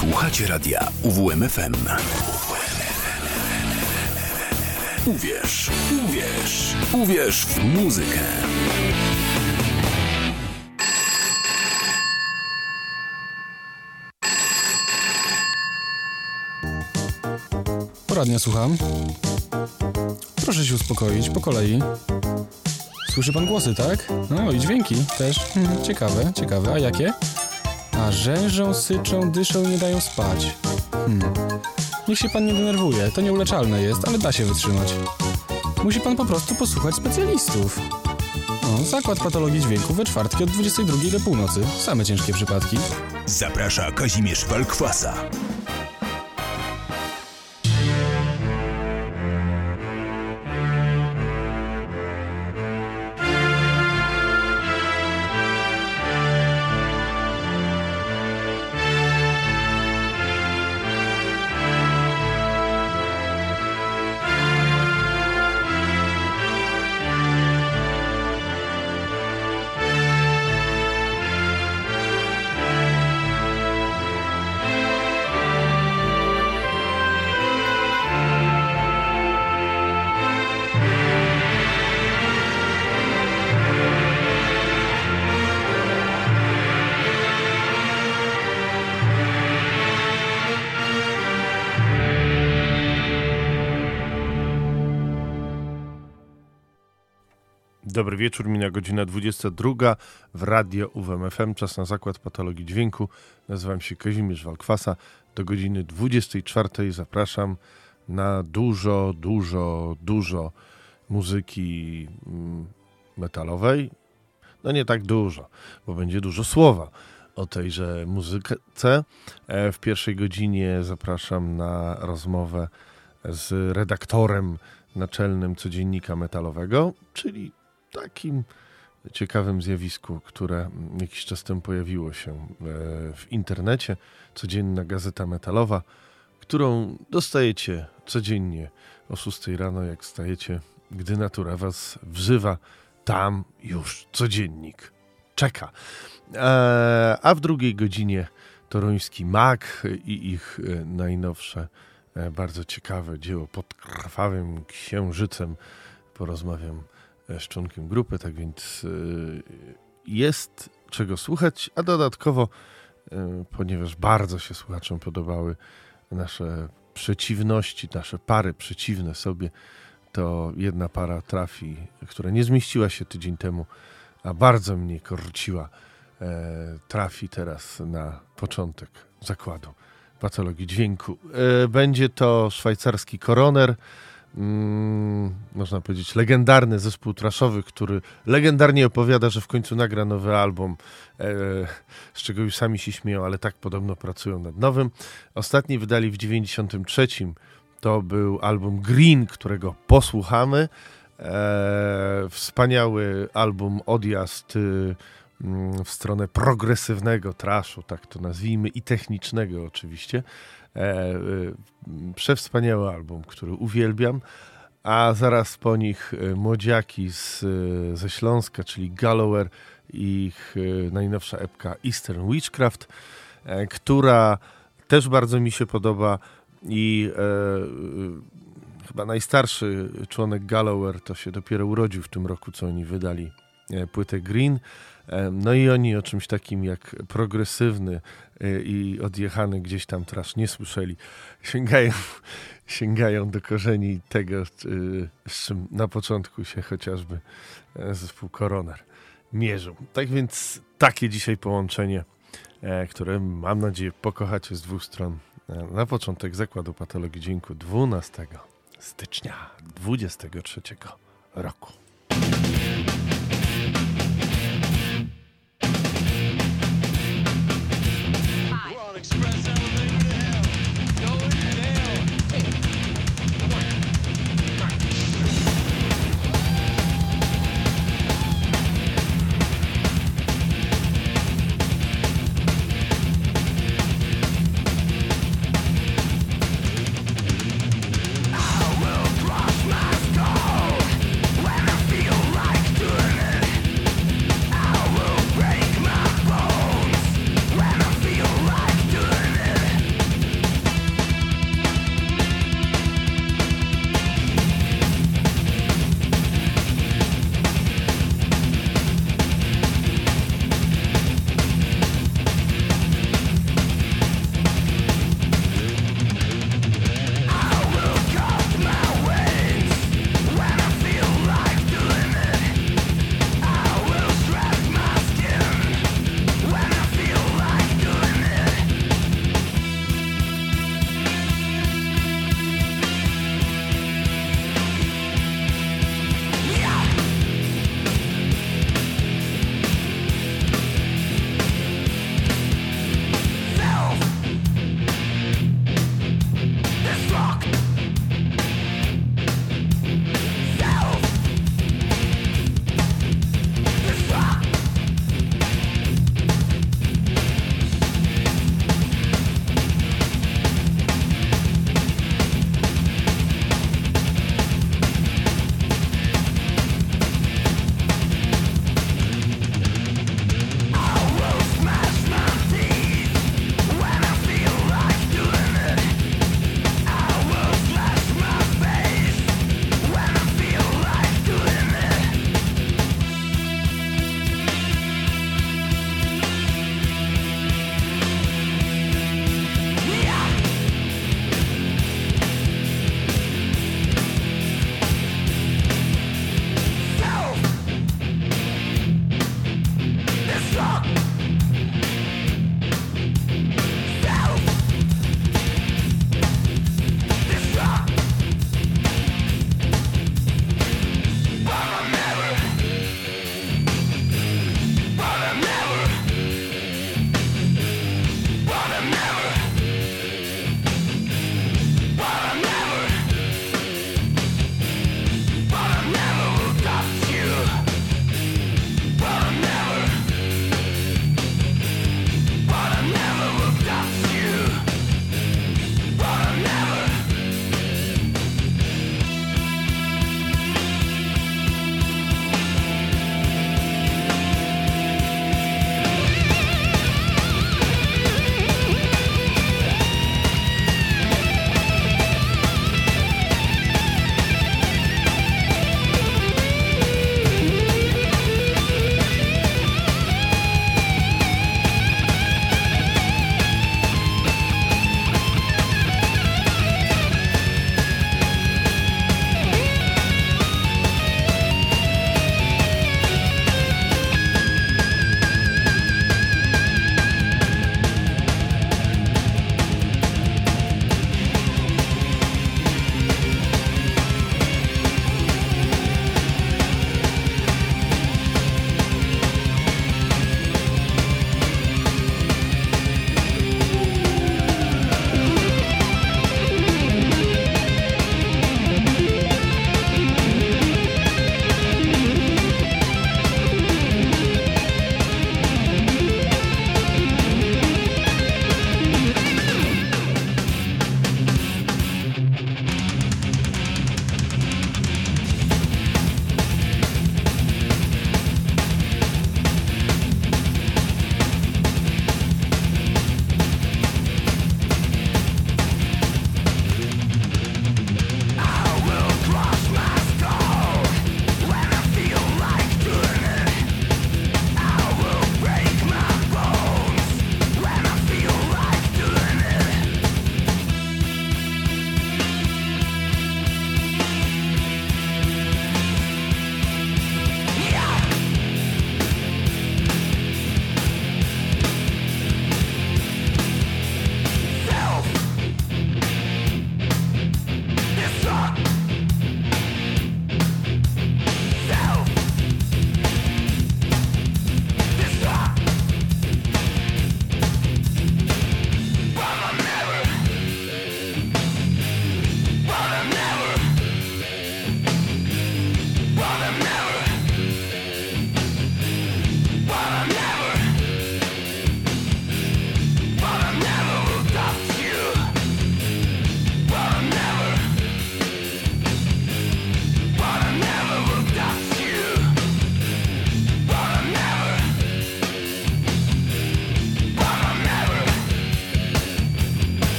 Słuchacie radia UWMFM. Uwierz, uwierz, uwierz w muzykę. Poradnia słucham. Proszę się uspokoić, po kolei. Słyszy pan głosy, tak? No i dźwięki też. Hmm, ciekawe, ciekawe. A jakie? Rzężą, syczą, dyszą i nie dają spać. Hmm. Niech się pan nie denerwuje, to nieuleczalne jest, ale da się wytrzymać. Musi pan po prostu posłuchać specjalistów. No, zakład patologii dźwięku we czwartki od 22 do północy. Same ciężkie przypadki. Zaprasza Kazimierz Walkwasa. Dobry wieczór, mina godzina 22 w radio UWMFM, czas na zakład patologii dźwięku. Nazywam się Kazimierz Walkwasa. Do godziny 24 zapraszam na dużo, dużo, dużo muzyki mm, metalowej. No nie tak dużo, bo będzie dużo słowa o tejże muzyce. E, W pierwszej godzinie zapraszam na rozmowę z redaktorem naczelnym codziennika metalowego, czyli takim ciekawym zjawisku, które jakiś czas temu pojawiło się e, w internecie. Codzienna gazeta metalowa, którą dostajecie codziennie o 6 rano, jak stajecie, gdy natura was wzywa. Tam już codziennik czeka. E, A w drugiej godzinie toruński Mag i ich e, najnowsze, bardzo ciekawe dzieło pod krwawym księżycem. Porozmawiam członkiem grupy, tak więc e, jest czego słuchać, a dodatkowo, e, ponieważ bardzo się słuchaczom podobały nasze przeciwności, nasze pary przeciwne sobie, to jedna para trafi, która nie zmieściła się tydzień temu, a bardzo mnie korciła, e, trafi teraz na początek zakładu patologii dźwięku. E, będzie to szwajcarski koroner, mm, można powiedzieć legendarny zespół traszowy, który legendarnie opowiada, że w końcu nagra nowy album, e, z czego już sami się śmieją, ale tak podobno pracują nad nowym. Ostatni wydali w 93. To był album Green, którego posłuchamy. E, wspaniały album Odjazd y, mm, w stronę progresywnego traszu, tak to nazwijmy, i technicznego oczywiście. E, y, przewspaniały album, który uwielbiam. A zaraz po nich y, młodziaki z, ze Śląska, czyli Gallower i ich najnowsza epka Eastern Witchcraft, e, która też bardzo mi się podoba i e, chyba najstarszy członek Gallower to się dopiero urodził w tym roku, co oni wydali e, płytę Green. No i oni o czymś takim jak progresywny e, i odjechany gdzieś tam trash nie słyszeli. Sięgają, sięgają do korzeni tego, e, z czym na początku się chociażby e, zespół Coroner mierzył. Tak więc takie dzisiaj połączenie, które mam nadzieję pokochacie z dwóch stron. Na początek zakładu patologii dźwięku 12 stycznia 23 roku.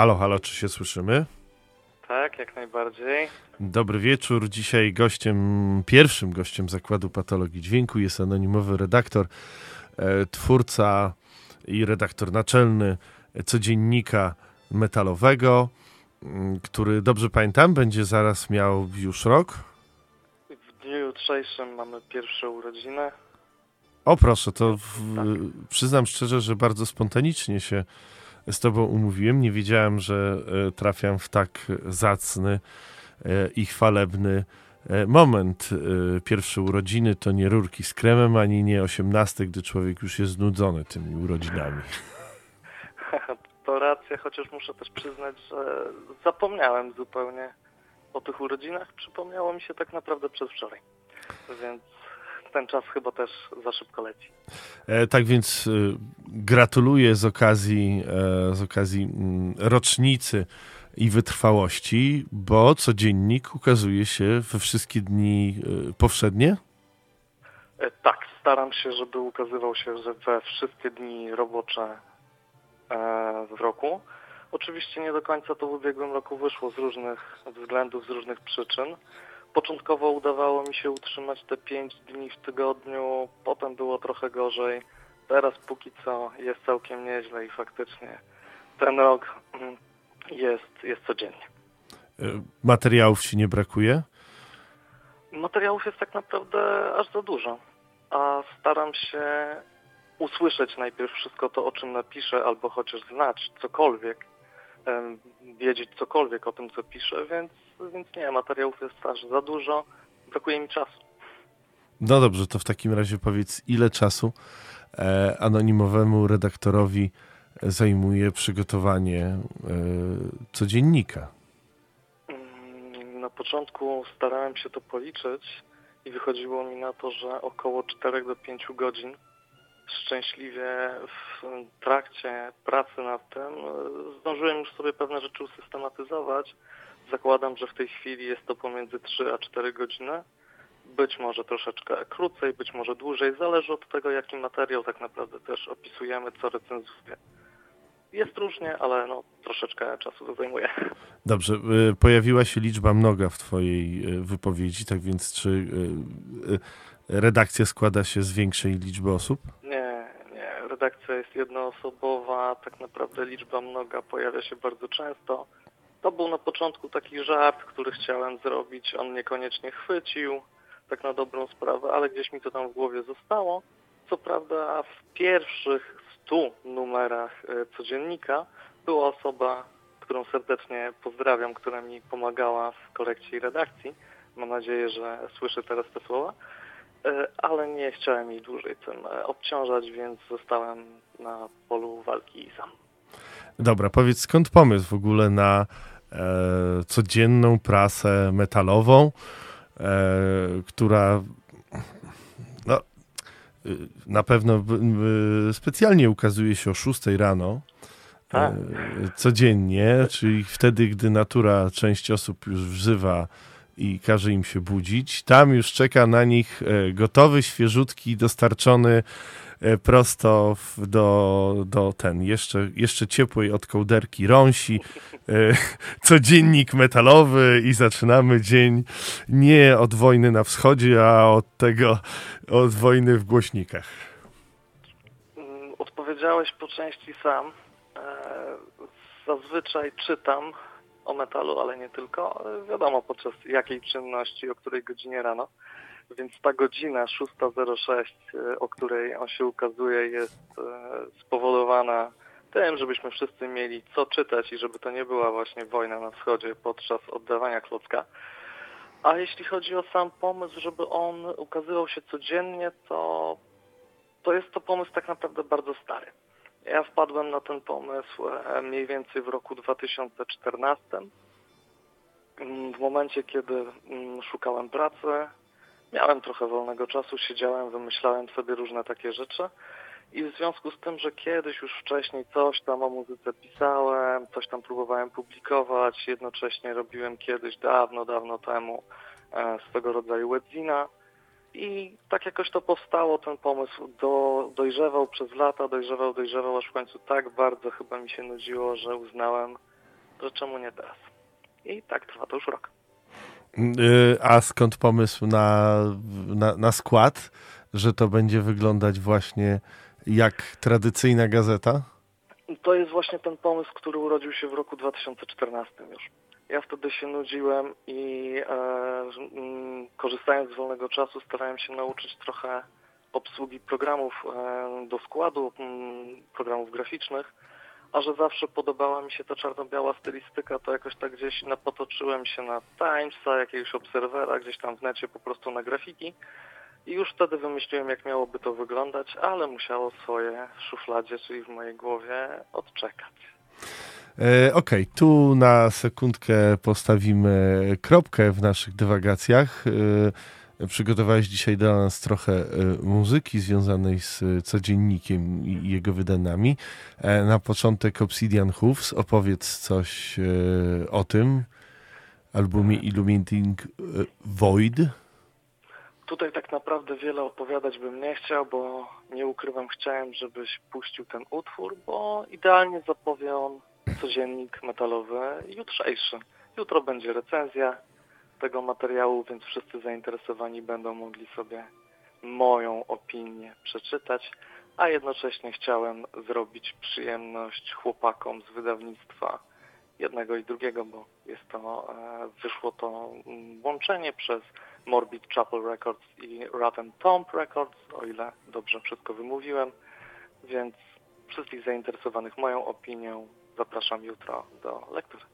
Halo, halo, czy się słyszymy? Tak, jak najbardziej. Dobry wieczór. Dzisiaj gościem, pierwszym gościem Zakładu Patologii Dźwięku jest anonimowy redaktor, e, twórca i redaktor naczelny codziennika metalowego, m, który, dobrze pamiętam, będzie zaraz miał już rok. W dniu jutrzejszym mamy pierwsze urodziny. O proszę, to w, Tak. przyznam szczerze, że bardzo spontanicznie się z tobą umówiłem. Nie wiedziałem, że e, trafiam w tak zacny e, i chwalebny e, moment. Pierwsze urodziny to nie rurki z kremem, ani nie osiemnasty, gdy człowiek już jest znudzony tymi urodzinami. To racja, chociaż muszę też przyznać, że zapomniałem zupełnie o tych urodzinach. Przypomniało mi się tak naprawdę przedwczoraj. Więc ten czas chyba też za szybko leci. E, Tak więc e, gratuluję z okazji, e, z okazji mm, rocznicy i wytrwałości, bo codziennik ukazuje się we wszystkie dni powszednie. Tak, staram się, żeby ukazywał się we wszystkie dni robocze w roku. Oczywiście nie do końca to w ubiegłym roku wyszło z różnych względów, z różnych przyczyn. Początkowo udawało mi się utrzymać te 5 dni w tygodniu, potem było trochę gorzej. Teraz póki co jest całkiem nieźle i faktycznie ten rok mm, jest, jest codziennie. E, Materiałów ci nie brakuje? Materiałów jest tak naprawdę aż za dużo, a staram się usłyszeć najpierw wszystko to, o czym napiszę, albo chociaż znać cokolwiek, wiedzieć cokolwiek o tym, co piszę, więc, więc nie, materiałów jest aż za dużo, brakuje mi czasu. No dobrze, to w takim razie powiedz, ile czasu e, anonimowemu redaktorowi zajmuje przygotowanie e, codziennika? Mm, Na początku starałem się to policzyć i wychodziło mi na to, że około 4 do 5 godzin szczęśliwie w trakcie pracy nad tym e, zdążyłem już sobie pewne rzeczy usystematyzować. Zakładam, że w tej chwili jest to pomiędzy 3 a 4 godziny. Być może troszeczkę krócej, być może dłużej. Zależy od tego, jaki materiał tak naprawdę też opisujemy, co recenzuje. Jest różnie, ale no, troszeczkę czasu to zajmuje. Dobrze, e, pojawiła się liczba mnoga w twojej e, wypowiedzi, tak więc czy e, redakcja składa się z większej liczby osób? Nie, nie. Redakcja jest jednoosobowa, tak naprawdę liczba mnoga pojawia się bardzo często. To był na początku taki żart, który chciałem zrobić, on niekoniecznie chwycił, tak na dobrą sprawę, ale gdzieś mi to tam w głowie zostało. Co prawda w pierwszych 100 numerach e, codziennika była osoba, którą serdecznie pozdrawiam, która mi pomagała w korekcie i redakcji. Mam nadzieję, że słyszy teraz te słowa. E, ale nie chciałem jej dłużej tym e, obciążać, więc zostałem na polu walki sam. Dobra, powiedz skąd pomysł w ogóle na e, codzienną prasę metalową, e, która no, y, na pewno b- b- specjalnie ukazuje się o 6 rano. Tak. E, codziennie, czyli wtedy, gdy natura część osób już wzywa i każe im się budzić. Tam już czeka na nich e, gotowy, świeżutki, dostarczony prosto w, do, do ten, jeszcze, jeszcze ciepłej od kołderki rąsi, e, codziennik metalowy i zaczynamy dzień nie od wojny na wschodzie, a od tego, od wojny w głośnikach. Mm, Odpowiedziałeś po części sam. E, Zazwyczaj czytam o metalu, ale nie tylko. E, Wiadomo podczas jakiej czynności, o której godzinie rano. Więc ta godzina 6.06, e, o której on się ukazuje, jest e, spowodowana tym, żebyśmy wszyscy mieli co czytać i żeby to nie była właśnie wojna na wschodzie podczas oddawania klocka. A jeśli chodzi o sam pomysł, żeby on ukazywał się codziennie, to, to jest to pomysł tak naprawdę bardzo stary. Ja wpadłem na ten pomysł e, mniej więcej w roku 2014. Mm, W momencie, kiedy mm, szukałem pracy, miałem trochę wolnego czasu, siedziałem, wymyślałem sobie różne takie rzeczy. I w związku z tym, że kiedyś już wcześniej coś tam o muzyce pisałem, coś tam próbowałem publikować, jednocześnie robiłem kiedyś dawno, dawno temu e, swego rodzaju webzina. I tak jakoś to powstało, ten pomysł do, dojrzewał przez lata, dojrzewał, dojrzewał, aż w końcu tak bardzo chyba mi się nudziło, że uznałem, że czemu nie teraz. I tak trwa to już rok. Y, A skąd pomysł na, na, na skład, że to będzie wyglądać właśnie jak tradycyjna gazeta? To jest właśnie ten pomysł, który urodził się w roku 2014 już. Ja wtedy się nudziłem i e, mm, korzystając z wolnego czasu starałem się nauczyć trochę obsługi programów e, do składu, mm, programów graficznych, a że zawsze podobała mi się ta czarno-biała stylistyka, to jakoś tak gdzieś napotoczyłem się na Timesa, jakiegoś obserwera, gdzieś tam w necie po prostu na grafiki i już wtedy wymyśliłem, jak miałoby to wyglądać, ale musiało swoje w szufladzie, czyli w mojej głowie odczekać. E, Okej, tu na sekundkę postawimy kropkę w naszych dywagacjach. Przygotowałeś dzisiaj dla nas trochę e, muzyki związanej z e, codziennikiem i jego wydaniami. E, Na początek Obsidian Hooves. Opowiedz coś o tym albumie Illuminating Void. Tutaj tak naprawdę wiele opowiadać bym nie chciał, bo nie ukrywam, chciałem, żebyś puścił ten utwór, bo idealnie zapowie on codziennik metalowy jutrzejszy. Jutro będzie recenzja tego materiału, więc wszyscy zainteresowani będą mogli sobie moją opinię przeczytać, a jednocześnie chciałem zrobić przyjemność chłopakom z wydawnictwa jednego i drugiego, bo jest to, e, wyszło to mm, łączenie przez Morbid Chapel Records i Rotten Tomb Records, o ile dobrze wszystko wymówiłem, więc wszystkich zainteresowanych moją opinią zapraszam jutro do lektury.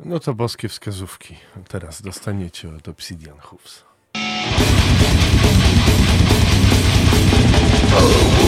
No to boskie wskazówki. Teraz dostaniecie od Obsidian Hooves. Thank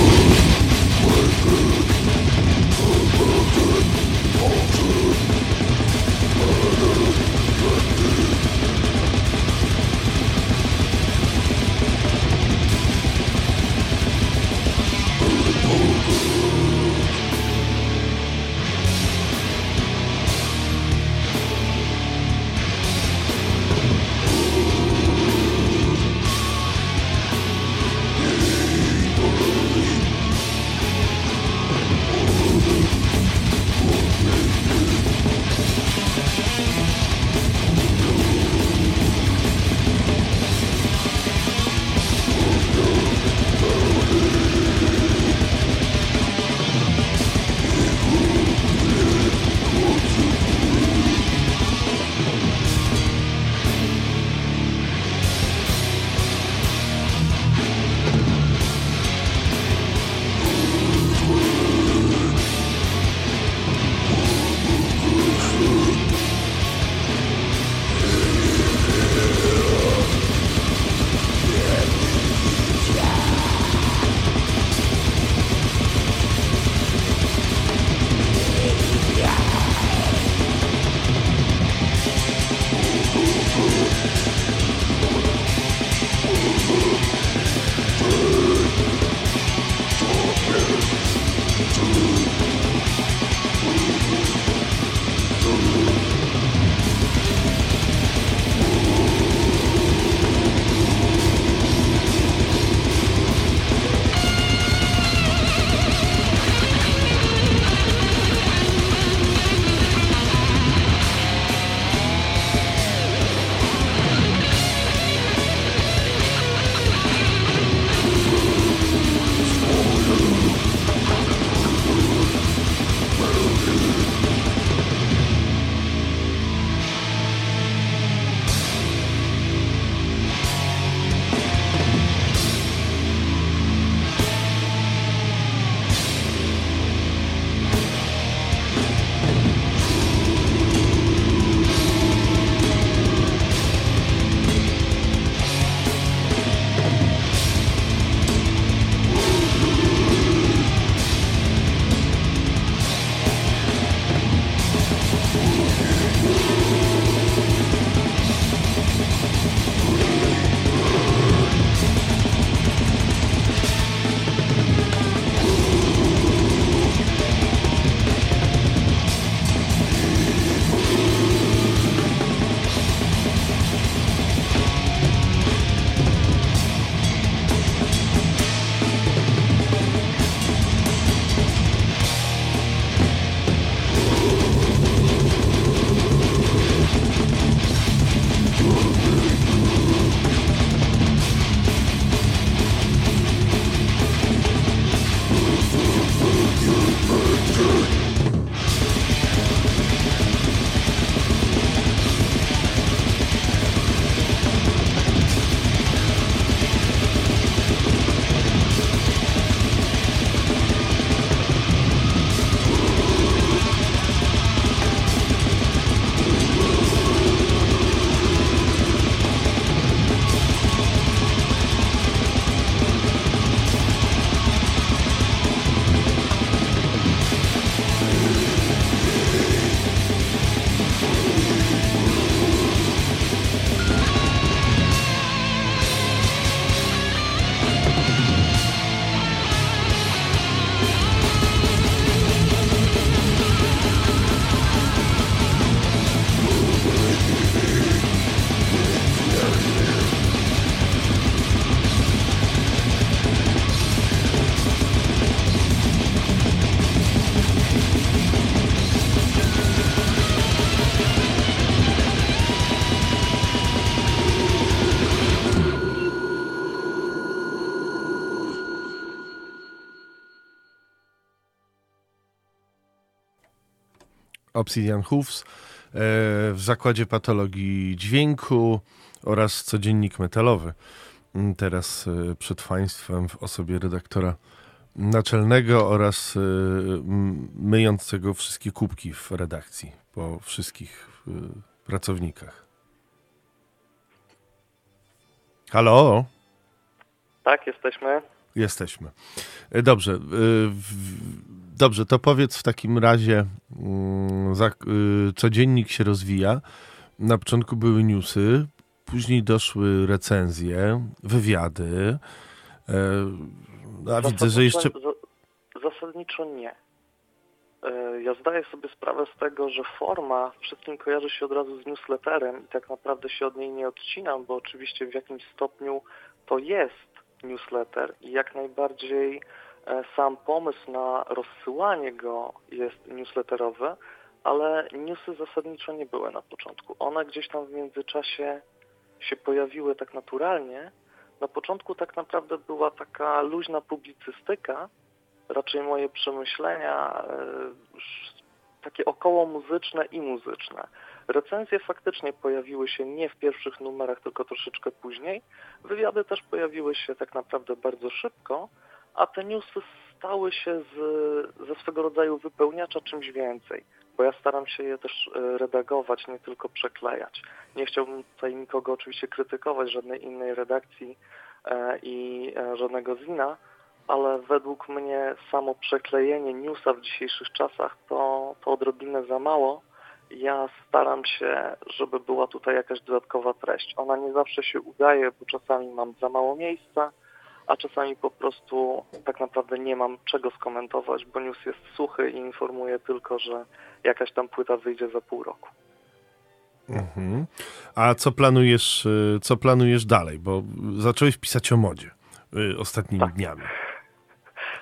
Hooves, e, w Zakładzie Patologii Dźwięku oraz Codziennik Metalowy. Mm, Teraz e, przed Państwem w osobie redaktora naczelnego oraz e, myjącego wszystkie kubki w redakcji po wszystkich pracownikach. Halo? Tak, jesteśmy. Jesteśmy. Dobrze. Dobrze, to powiedz w takim razie, mm, y, codziennik się rozwija. Na początku były newsy, później doszły recenzje, wywiady. E, A widzę, że jeszcze. Za- Zasadniczo nie. E, Ja zdaję sobie sprawę z tego, że forma wszystkim kojarzy się od razu z newsletterem i tak naprawdę się od niej nie odcinam, bo oczywiście w jakimś stopniu to jest newsletter i jak najbardziej sam pomysł na rozsyłanie go jest newsletterowy, ale newsy zasadniczo nie były na początku. One gdzieś tam w międzyczasie się pojawiły tak naturalnie. Na początku tak naprawdę była taka luźna publicystyka, raczej moje przemyślenia e, takie około muzyczne i muzyczne. Recenzje faktycznie pojawiły się nie w pierwszych numerach, tylko troszeczkę później. Wywiady też pojawiły się tak naprawdę bardzo szybko, a te newsy stały się z, ze swego rodzaju wypełniacza czymś więcej, bo ja staram się je też e, redagować, nie tylko przeklejać. Nie chciałbym tutaj nikogo oczywiście krytykować, żadnej innej redakcji e, i e, żadnego zina, ale według mnie samo przeklejenie newsa w dzisiejszych czasach to, to odrobinę za mało. Ja staram się, żeby była tutaj jakaś dodatkowa treść. Ona nie zawsze się udaje, bo czasami mam za mało miejsca, a czasami po prostu tak naprawdę nie mam czego skomentować, bo news jest suchy i informuje tylko, że jakaś tam płyta wyjdzie za pół roku. Mhm. A co planujesz, y, co planujesz dalej? Bo zacząłeś pisać o modzie y, ostatnimi Tak. dniami.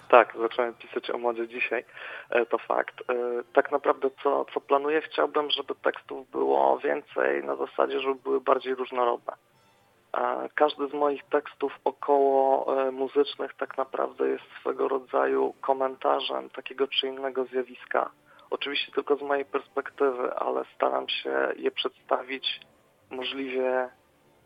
Tak, zacząłem pisać o modzie dzisiaj, e, to fakt. E, Tak naprawdę co, co planuję, chciałbym, żeby tekstów było więcej na zasadzie, żeby były bardziej różnorodne. Każdy z moich tekstów około e, muzycznych tak naprawdę jest swego rodzaju komentarzem takiego czy innego zjawiska. Oczywiście tylko z mojej perspektywy, ale staram się je przedstawić możliwie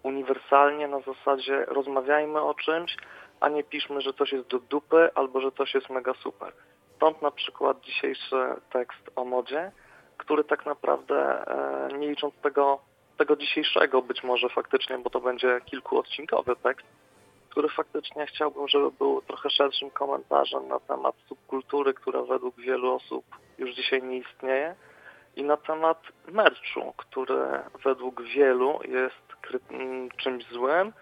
uniwersalnie na zasadzie rozmawiajmy o czymś, a nie piszmy, że coś jest do dupy albo że coś jest mega super. Stąd na przykład dzisiejszy tekst o modzie, który tak naprawdę e, nie licząc tego, tego dzisiejszego być może faktycznie, bo to będzie kilkuodcinkowy tekst, który faktycznie chciałbym, żeby był trochę szerszym komentarzem na temat subkultury, która według wielu osób już dzisiaj nie istnieje i na temat merchu, który według wielu jest kry- m, czymś złym,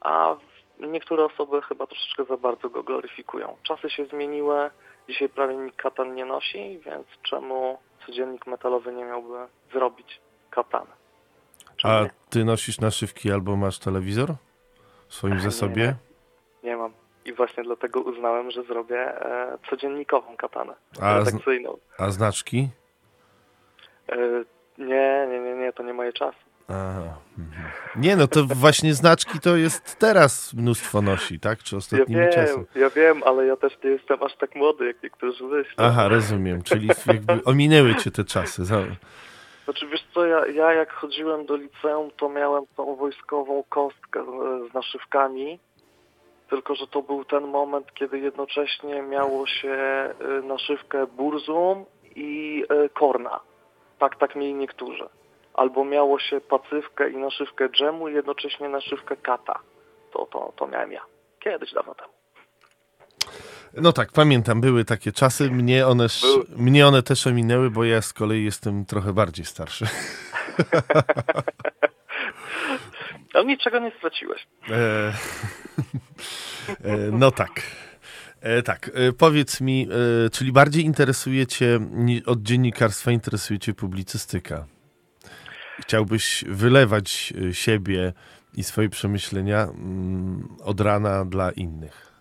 a niektóre osoby chyba troszeczkę za bardzo go gloryfikują. Czasy się zmieniły, dzisiaj prawie nikt katan nie nosi, więc czemu codziennik metalowy nie miałby zrobić katany? A nie? ty nosisz naszywki albo masz telewizor w swoim Nie, zasobie? Nie mam. I właśnie dlatego uznałem, że zrobię e, codziennikową katanę. A, redakcyjną. a znaczki? E, nie, nie, nie, nie, to nie moje czasy. Aha. mhm. Nie, no to właśnie znaczki to jest teraz mnóstwo nosi, tak? Czy Ja ostatnimi wiem, czasy? ja wiem, ale ja też nie jestem aż tak młody, jak niektórzy myślą. Aha, rozumiem, czyli jakby ominęły cię te czasy. Znaczy wiesz co, ja, ja jak chodziłem do liceum, to miałem tą wojskową kostkę z naszywkami, tylko że to był ten moment, kiedy jednocześnie miało się e, naszywkę burzum i e, korna. Tak, tak mieli niektórzy. Albo miało się pacywkę i naszywkę dżemu i jednocześnie naszywkę kata. To, to, to miałem ja. Kiedyś dawno temu. No tak, pamiętam, były takie czasy, mnie one, mnie one też ominęły, bo ja z kolei jestem trochę bardziej starszy. Ale niczego nie straciłeś. E, e, no tak. E, tak, e, powiedz mi, e, czyli bardziej interesuje cię, od dziennikarstwa interesuje cię publicystyka. Chciałbyś wylewać siebie i swoje przemyślenia mm, od rana dla innych.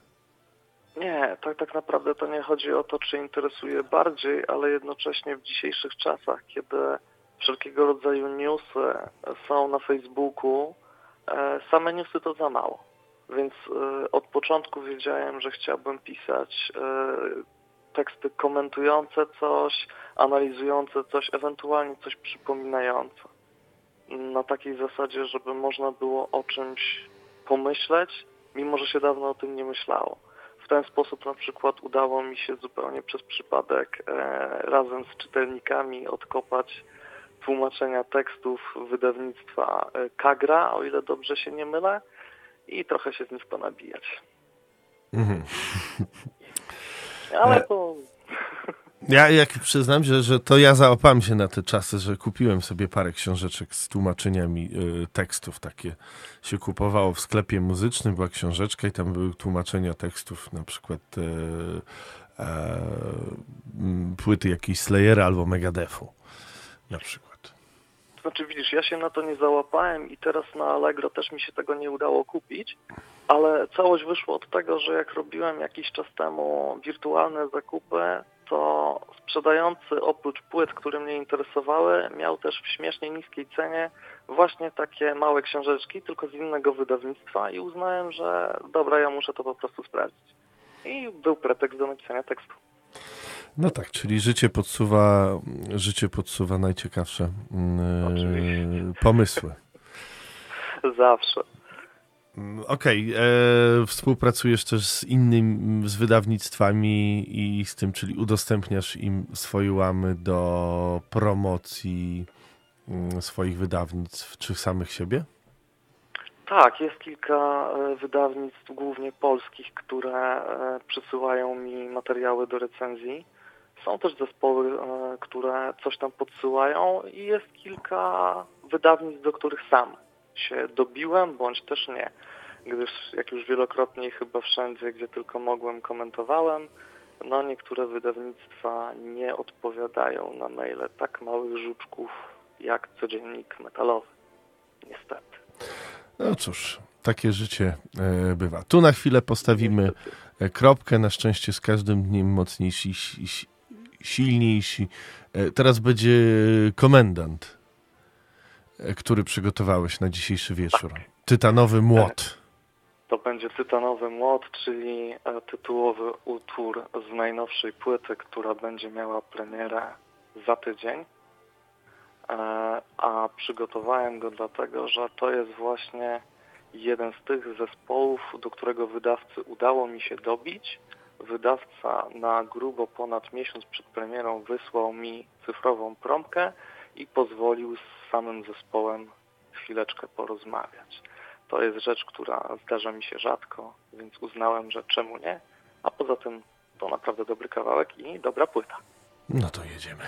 Nie, tak, tak naprawdę to nie chodzi o to, czy interesuje bardziej, ale jednocześnie w dzisiejszych czasach, kiedy wszelkiego rodzaju newsy są na Facebooku, e, same newsy to za mało. Więc e, od początku wiedziałem, że chciałbym pisać e, teksty komentujące coś, analizujące coś, ewentualnie coś przypominające. Na takiej zasadzie, żeby można było o czymś pomyśleć, mimo że się dawno o tym nie myślało. W ten sposób na przykład udało mi się zupełnie przez przypadek e, razem z czytelnikami odkopać tłumaczenia tekstów wydawnictwa e, Kagra, o ile dobrze się nie mylę, i trochę się z nich ponabijać. Mhm. Ale to... Ja jak przyznam, że, że to ja załapałem się na te czasy, że kupiłem sobie parę książeczek z tłumaczeniami y, tekstów. Takie się kupowało w sklepie muzycznym, była książeczka i tam były tłumaczenia tekstów, na przykład y, y, płyty jakiejś Slayera albo Megadefu. Na przykład. Znaczy widzisz, ja się na to nie załapałem i teraz na Allegro też mi się tego nie udało kupić, ale całość wyszło od tego, że jak robiłem jakiś czas temu wirtualne zakupy, to sprzedający oprócz płyt, które mnie interesowały, miał też w śmiesznie niskiej cenie właśnie takie małe książeczki, tylko z innego wydawnictwa i uznałem, że dobra, ja muszę to po prostu sprawdzić. I był pretekst do napisania tekstu. No tak, czyli życie podsuwa, życie podsuwa najciekawsze yy, pomysły. Zawsze. Okej, okay. E, współpracujesz też z innymi, z wydawnictwami i z tym, czyli udostępniasz im swoje łamy do promocji mm, swoich wydawnictw, czy samych siebie? Tak, jest kilka e, wydawnictw, głównie polskich, które e, przysyłają mi materiały do recenzji. Są też zespoły, które coś tam podsyłają i jest kilka wydawnictw, do których sam się dobiłem, bądź też nie. Gdyż, jak już wielokrotnie chyba wszędzie, gdzie tylko mogłem, komentowałem, no niektóre wydawnictwa nie odpowiadają na maile tak małych żuczków jak codziennik metalowy. Niestety. No cóż, takie życie e, bywa. Tu na chwilę postawimy. E, kropkę. Na szczęście z każdym dniem mocniejsi, silniejsi. E, teraz będzie komendant który przygotowałeś na dzisiejszy wieczór. Tak. Tytanowy Młot. To będzie Tytanowy Młot, czyli e, tytułowy utwór z najnowszej płyty, która będzie miała premierę za tydzień. E, a przygotowałem go dlatego, że to jest właśnie jeden z tych zespołów, do którego wydawcy udało mi się dobić. Wydawca na grubo ponad miesiąc przed premierą wysłał mi cyfrową promkę i pozwolił z samym zespołem chwileczkę porozmawiać. To jest rzecz, która zdarza mi się rzadko, więc uznałem, że czemu nie, a poza tym to naprawdę dobry kawałek i dobra płyta. No to jedziemy.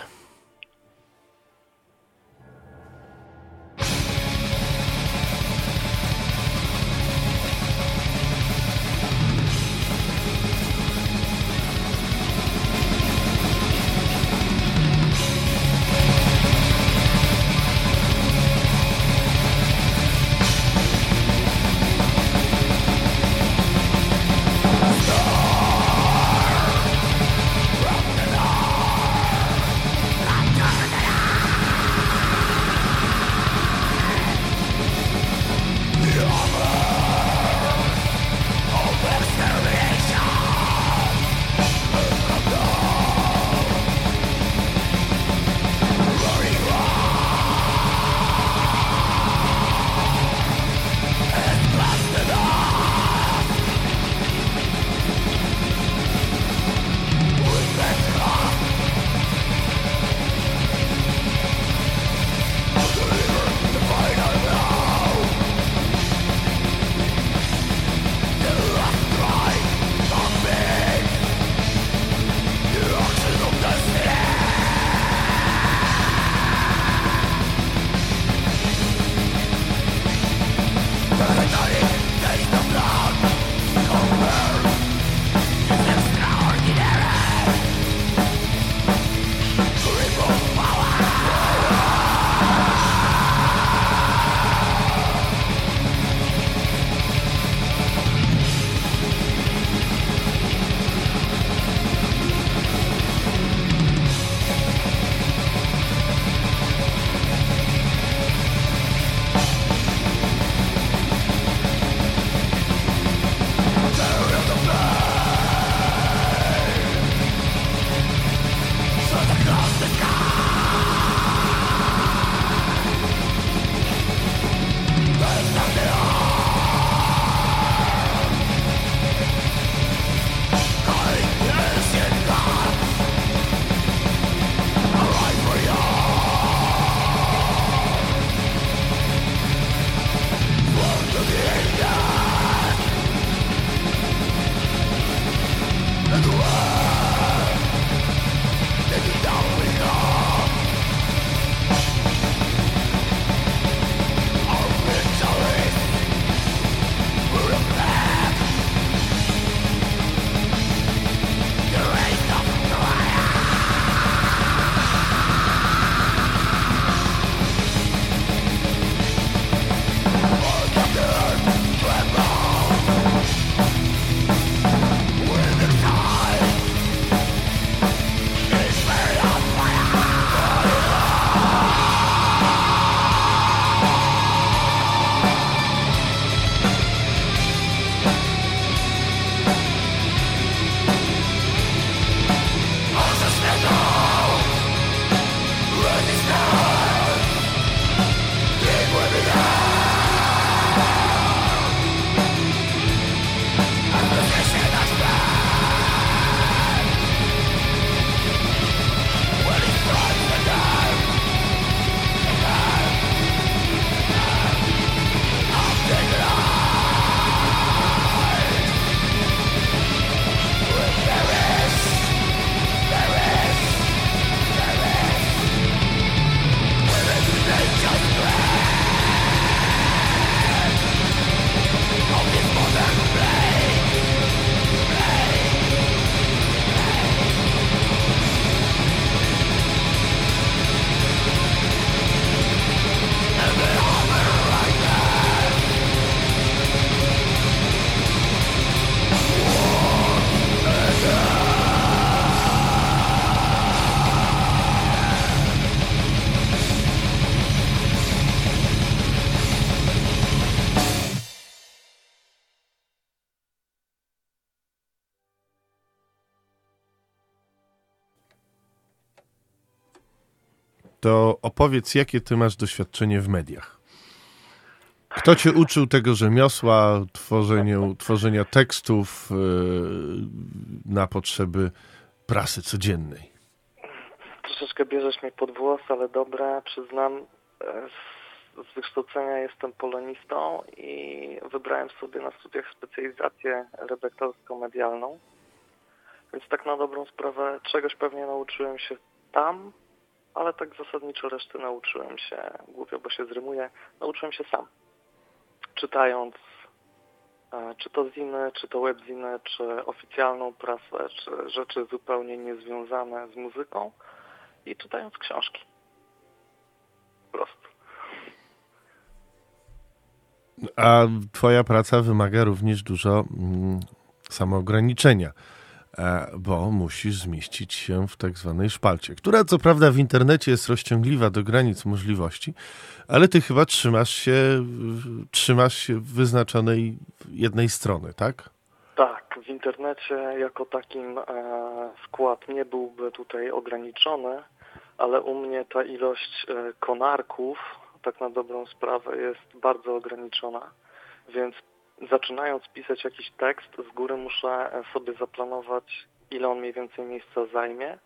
To opowiedz, jakie ty masz doświadczenie w mediach. Kto cię uczył tego rzemiosła, tworzeniu, tworzenia tekstów yy, na potrzeby prasy codziennej? Troszeczkę bierzesz mnie pod włos, ale dobra, przyznam, e, z wykształcenia jestem polonistą i wybrałem sobie na studiach specjalizację redaktorską medialną. Więc tak na dobrą sprawę czegoś pewnie nauczyłem się tam, ale tak zasadniczo reszty nauczyłem się, głupio, bo się zrymuje, nauczyłem się sam. Czytając e, czy to ziny, czy to webziny, czy oficjalną prasę, czy rzeczy zupełnie niezwiązane z muzyką i czytając książki. Po prostu. A twoja praca wymaga również dużo mm, samoograniczenia. E, bo musisz zmieścić się w tak zwanej szpalcie, która co prawda w internecie jest rozciągliwa do granic możliwości, ale ty chyba trzymasz się, trzymasz się wyznaczonej jednej strony, tak? Tak, w internecie jako takim e, skład nie byłby tutaj ograniczony, ale u mnie ta ilość e, konarków, tak na dobrą sprawę, jest bardzo ograniczona, więc zaczynając pisać jakiś tekst, z góry muszę sobie zaplanować, ile on mniej więcej miejsca zajmie,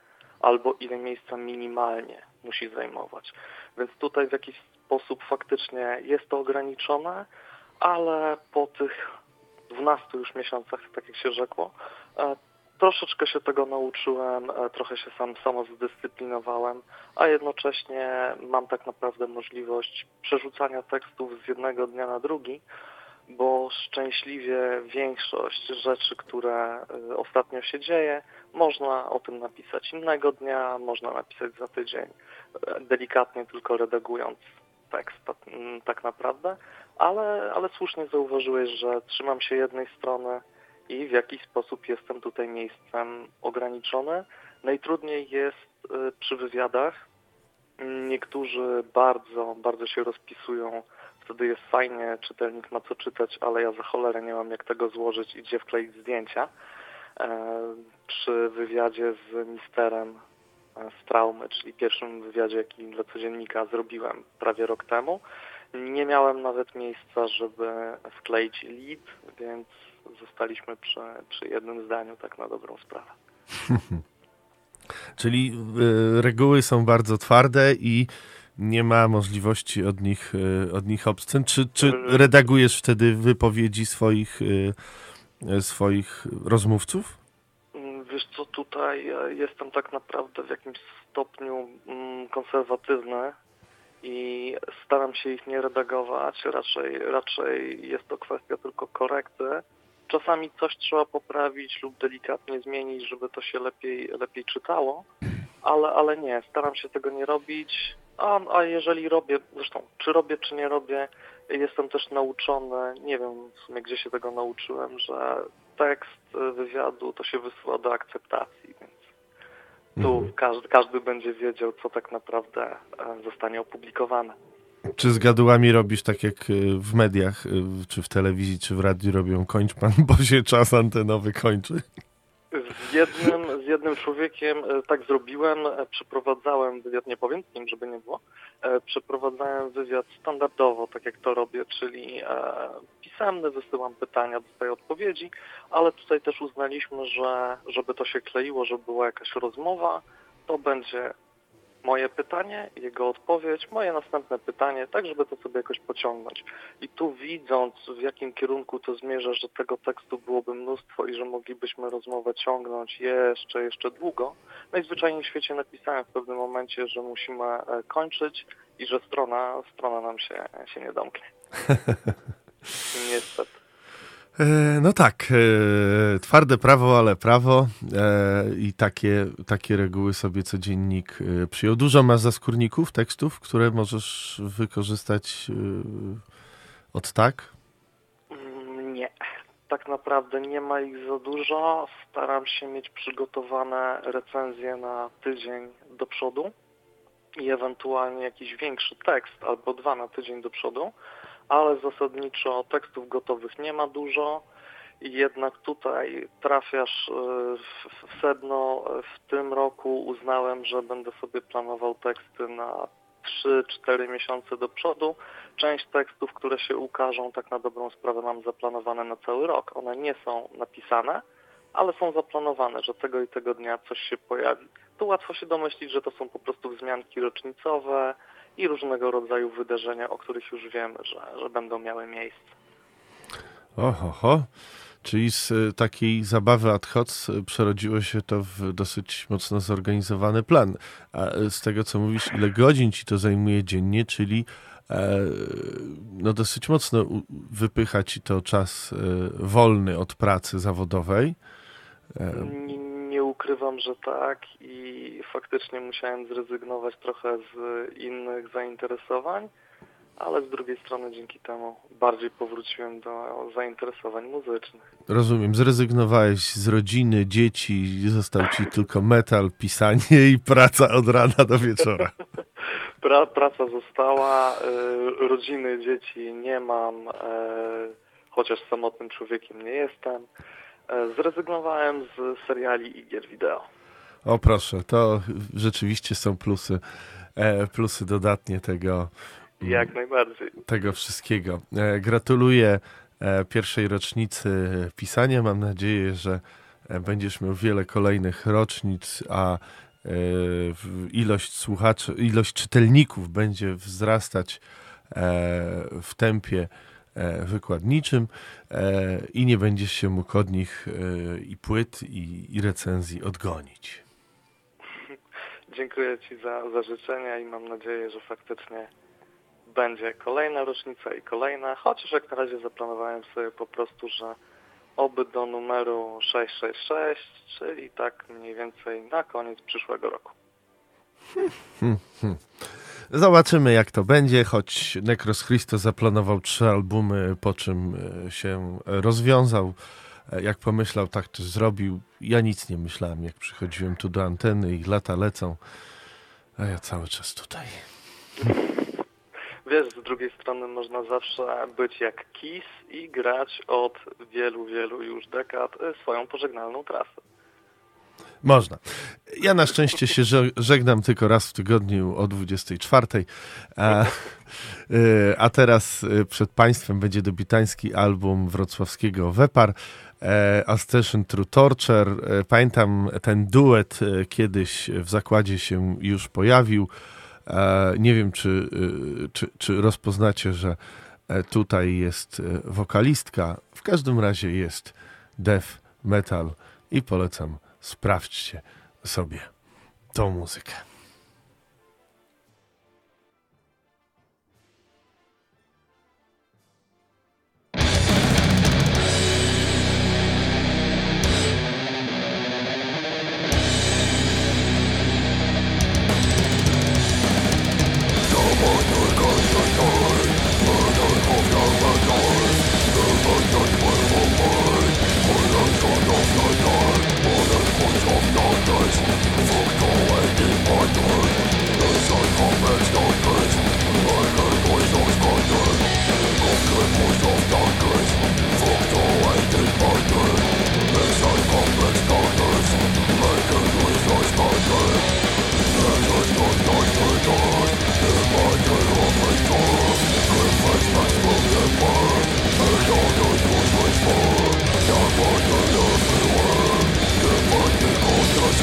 albo ile miejsca minimalnie musi zajmować. Więc tutaj w jakiś sposób faktycznie jest to ograniczone, ale po tych 12 już miesiącach, tak jak się rzekło, e, troszeczkę się tego nauczyłem, e, trochę się sam samo zdyscyplinowałem, a jednocześnie mam tak naprawdę możliwość przerzucania tekstów z jednego dnia na drugi, bo szczęśliwie większość rzeczy, które y, ostatnio się dzieje, można o tym napisać innego dnia, można napisać za tydzień, y, delikatnie tylko redagując tekst mm, tak naprawdę, ale, ale słusznie zauważyłeś, że trzymam się jednej strony i w jakiś sposób jestem tutaj miejscem ograniczony. Najtrudniej jest y, przy wywiadach. Niektórzy bardzo, bardzo się rozpisują wtedy jest fajnie, czytelnik ma co czytać, ale ja za cholerę nie mam jak tego złożyć i gdzie wkleić zdjęcia. E, przy wywiadzie z misterem e, z traumy, czyli pierwszym wywiadzie, jaki dla codziennika zrobiłem prawie rok temu, nie miałem nawet miejsca, żeby wkleić lead, więc zostaliśmy przy, przy jednym zdaniu, tak na dobrą sprawę. Czyli y, reguły są bardzo twarde i nie ma możliwości od nich, e, od nich obscen? Czy, czy redagujesz wtedy wypowiedzi swoich, e, swoich rozmówców? wiesz co, tutaj e, jestem tak naprawdę w jakimś stopniu mm, konserwatywny i staram się ich nie redagować, raczej, raczej jest to kwestia tylko korekty. Czasami coś trzeba poprawić lub delikatnie zmienić, żeby to się lepiej, lepiej czytało, ale, ale nie, staram się tego nie robić. A, a jeżeli robię, zresztą czy robię, czy nie robię, jestem też nauczony, nie wiem w sumie gdzie się tego nauczyłem, że tekst wywiadu to się wysyła do akceptacji, więc tu Mhm. każdy, każdy będzie wiedział, co tak naprawdę e, zostanie opublikowane. Czy z gadułami robisz tak jak y, w mediach, y, czy w telewizji, czy w radiu robią kończ pan, bo się czas antenowy kończy? Z jednym, z jednym człowiekiem e, tak zrobiłem, e, przeprowadzałem wywiad, nie powiem kim, żeby nie było, e, przeprowadzałem wywiad standardowo, tak jak to robię, czyli pisemny, wysyłam pytania, dostaję odpowiedzi, ale tutaj też uznaliśmy, że żeby to się kleiło, żeby była jakaś rozmowa, to będzie moje pytanie, jego odpowiedź, moje następne pytanie, tak żeby to sobie jakoś pociągnąć. I tu widząc, w jakim kierunku to zmierza, że tego tekstu byłoby mnóstwo i że moglibyśmy rozmowę ciągnąć jeszcze, jeszcze długo, najzwyczajniej w świecie napisałem w pewnym momencie, że musimy e, kończyć i że strona, strona nam się, się nie domknie. Niestety. E, No tak, e, twarde prawo, ale prawo e, i takie, takie reguły sobie codziennik przyjął. Dużo masz zaskórników, tekstów, które możesz wykorzystać od tak? Mm, Nie. Tak naprawdę nie ma ich za dużo. Staram się mieć przygotowane recenzje na tydzień do przodu i ewentualnie jakiś większy tekst albo dwa na tydzień do przodu, ale zasadniczo tekstów gotowych nie ma dużo. Jednak tutaj trafiasz y, w w sedno. W tym roku uznałem, że będę sobie planował teksty na 3-4 miesiące do przodu. Część tekstów, które się ukażą, tak na dobrą sprawę mam zaplanowane na cały rok. One nie są napisane, ale są zaplanowane, że tego i tego dnia coś się pojawi. Tu łatwo się domyślić, że to są po prostu wzmianki rocznicowe i różnego rodzaju wydarzenia, o których już wiemy, że, że będą miały miejsce. Oho, ho. Czyli z e, takiej zabawy ad hoc e, przerodziło się to w dosyć mocno zorganizowany plan. A e, z tego, co mówisz, ile godzin ci to zajmuje dziennie, czyli no dosyć mocno wypycha ci to czas wolny od pracy zawodowej. Ukrywam, że tak i faktycznie musiałem zrezygnować trochę z innych zainteresowań, ale z drugiej strony dzięki temu bardziej powróciłem do zainteresowań muzycznych. Rozumiem, zrezygnowałeś z rodziny, dzieci, został ci tylko metal, pisanie i praca od rana do wieczora. Pra, praca została, y, rodziny, dzieci nie mam, y, chociaż samotnym człowiekiem nie jestem. Y, zrezygnowałem z seriali i gier wideo. O proszę, to rzeczywiście są plusy, e, plusy dodatnie tego, Jak najbardziej. tego wszystkiego. E, gratuluję e, pierwszej rocznicy pisania. Mam nadzieję, że e, będziesz miał wiele kolejnych rocznic, a e, ilość słuchaczy, ilość czytelników będzie wzrastać e, w tempie e, wykładniczym e, i nie będziesz się mógł od nich e, i płyt, i, i recenzji odgonić. Dziękuję Ci za, za życzenia i mam nadzieję, że faktycznie będzie kolejna rocznica i kolejna, chociaż jak na razie zaplanowałem sobie po prostu, że oby do numeru 666, czyli tak mniej więcej na koniec przyszłego roku. Zobaczymy, jak to będzie, choć Necros Christo zaplanował trzy albumy, po czym e, się rozwiązał. E, Jak pomyślał, tak też zrobił. Ja nic nie myślałem, jak przychodziłem tu do anteny i lata lecą, a ja cały czas tutaj. Wiesz, z drugiej strony można zawsze być jak Kiss i grać od wielu, wielu już dekad y, swoją pożegnalną trasę. Można. Ja na szczęście się żeg- żegnam tylko raz w tygodniu o 24. A, y, a teraz y, przed Państwem będzie debiutański album wrocławskiego Wepar. e, A Station True Torture. E, Pamiętam ten duet e, kiedyś w zakładzie się już pojawił. E, Nie wiem, czy, czy, czy rozpoznacie, że e, tutaj jest e, wokalistka. W każdym razie jest death metal i polecam sprawdźcie sobie tą muzykę. Someone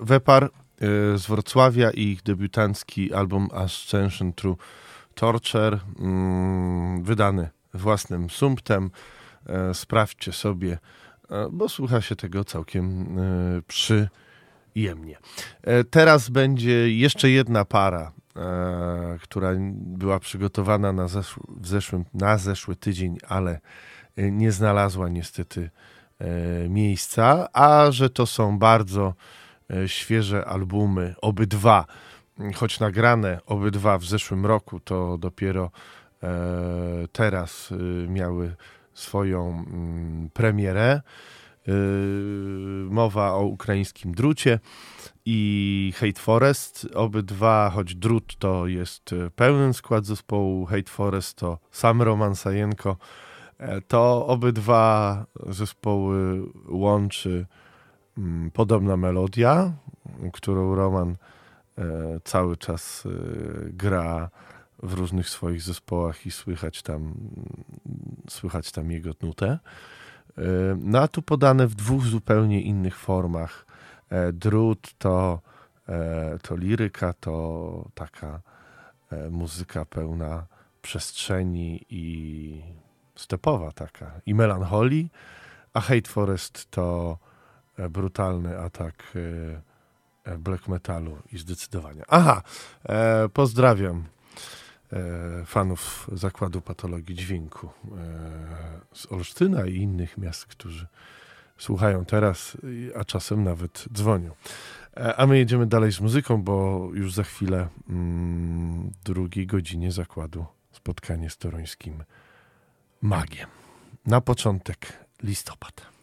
Wepar y, z Wrocławia i ich debiutancki album Ascension Through Torture, mm, wydany własnym sumptem. E, sprawdźcie sobie, e, bo słucha się tego całkiem e, przyjemnie. Teraz będzie jeszcze jedna para, która była przygotowana na, w zeszłym, na zeszły tydzień, ale nie znalazła niestety miejsca, a że to są bardzo świeże albumy, obydwa, choć nagrane obydwa w zeszłym roku, to dopiero e, teraz e, miały swoją mm, premierę. Mowa o ukraińskim drucie i Hate Forest. Obydwa, choć drut to jest pełen skład zespołu, Hate Forest to sam Roman Sajenko, to obydwa zespoły łączy Mm, podobna melodia, którą Roman e, cały czas e, gra w różnych swoich zespołach i słychać tam, słychać tam jego nutę. E, no a tu podane w dwóch zupełnie innych formach. Drut to, to liryka, to taka muzyka pełna przestrzeni i stepowa taka, i melancholii, a Hate Forest to brutalny atak e, e, black metalu i zdecydowania. Aha, pozdrawiam fanów Zakładu Patologii Dźwięku z Olsztyna i innych miast, którzy słuchają teraz, a czasem nawet dzwonią. A my jedziemy dalej z muzyką, bo już za chwilę mm, drugiej godzinie zakładu spotkanie z toruńskim magiem. Na początek listopad.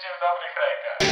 вечер, добрый Хайка.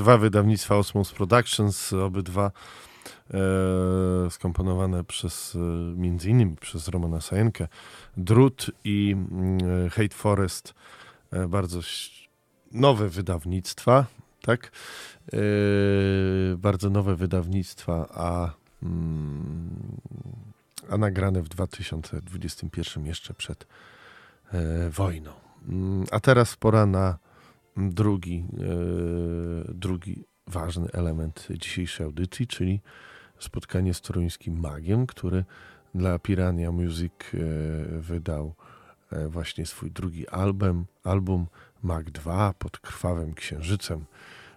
Obydwa wydawnictwa Osmos Productions, obydwa e, skomponowane przez, e, między innymi przez Romana Sajenkę, Drut i e, Hate Forest, e, bardzo nowe wydawnictwa, tak? E, bardzo nowe wydawnictwa, a, mm, a nagrane w 2021 jeszcze przed e, wojną. Mm, A teraz pora na drugi, e, drugi ważny element dzisiejszej audycji, czyli spotkanie z toruńskim magiem, który dla Pirania Music e, wydał e, właśnie swój drugi album, album Mag 2 pod krwawym księżycem.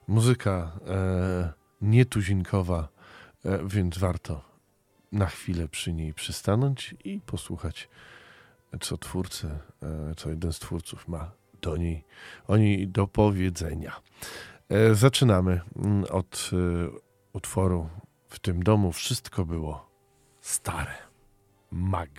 Muzyka e, nietuzinkowa, e, więc warto na chwilę przy niej przystanąć i posłuchać, co twórcy, e, co jeden z twórców ma do niej, o niej do powiedzenia. E, Zaczynamy mm, od e, utworu W tym domu wszystko było stare. Mag.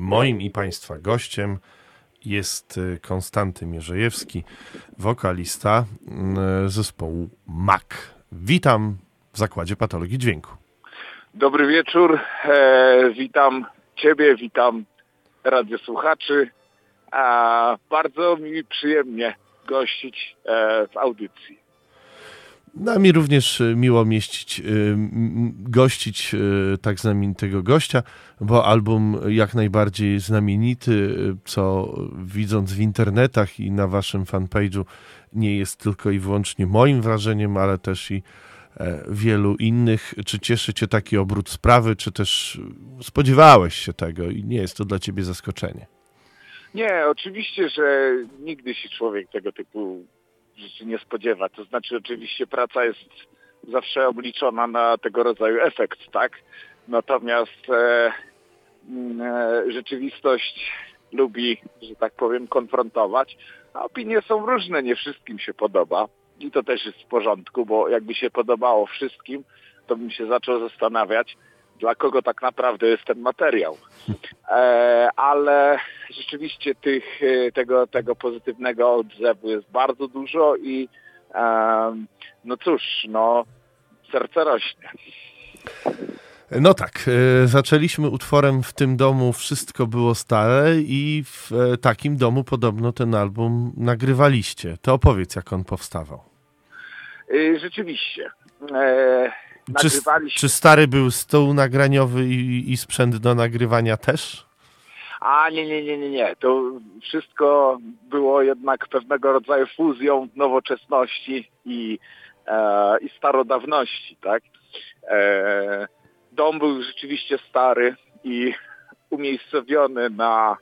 Moim i Państwa gościem jest y, Konstanty Mierzejewski, wokalista y, zespołu MAK. Witam w Zakładzie Patologii Dźwięku. Dobry wieczór, e, witam Ciebie, witam radiosłuchaczy. A bardzo mi przyjemnie gościć e, w audycji. Nami również y, miło mieścić, y, gościć y, tak znamienitego gościa, bo album jak najbardziej znamienity, co widząc w internetach i na waszym fanpage'u nie jest tylko i wyłącznie moim wrażeniem, ale też i e, wielu innych. Czy cieszy cię taki obrót sprawy, czy też spodziewałeś się tego i nie jest to dla ciebie zaskoczenie? Nie, oczywiście, że nigdy się człowiek tego typu rzeczy nie spodziewa. To znaczy oczywiście praca jest zawsze obliczona na tego rodzaju efekt, tak? Natomiast e, mm, e, rzeczywistość lubi, że tak powiem, konfrontować, a opinie są różne, nie wszystkim się podoba. I to też jest w porządku, bo jakby się podobało wszystkim, to bym się zaczął zastanawiać, dla kogo tak naprawdę jest ten materiał. E, ale rzeczywiście tych, e, tego, tego pozytywnego odzewu jest bardzo dużo i e, no cóż, no serce rośnie. No tak, zaczęliśmy utworem w tym domu Wszystko było stare i w takim domu podobno ten album nagrywaliście. To opowiedz, jak on powstawał. Rzeczywiście. Czy, nagrywaliśmy... czy stary był stół nagraniowy i, i sprzęt do nagrywania też? A nie, nie, nie, nie, nie. To wszystko było jednak pewnego rodzaju fuzją nowoczesności i, e, i starodawności, tak? E, dom był rzeczywiście stary i umiejscowiony na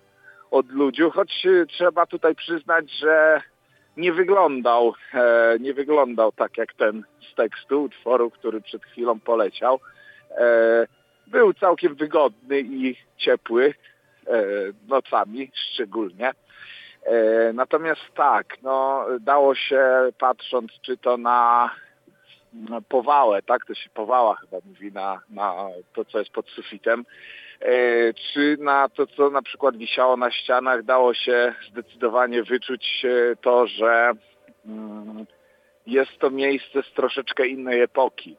odludziu, choć e, trzeba tutaj przyznać, że nie wyglądał, e, nie wyglądał tak jak ten z tekstu utworu, który przed chwilą poleciał. E, był całkiem wygodny i ciepły, e, nocami szczególnie. Natomiast tak, no, dało się patrząc czy to na, powałę, tak, to się powała chyba mówi na, na to, co jest pod sufitem, czy na to, co na przykład wisiało na ścianach, dało się zdecydowanie wyczuć e, to, że mm, jest to miejsce z troszeczkę innej epoki.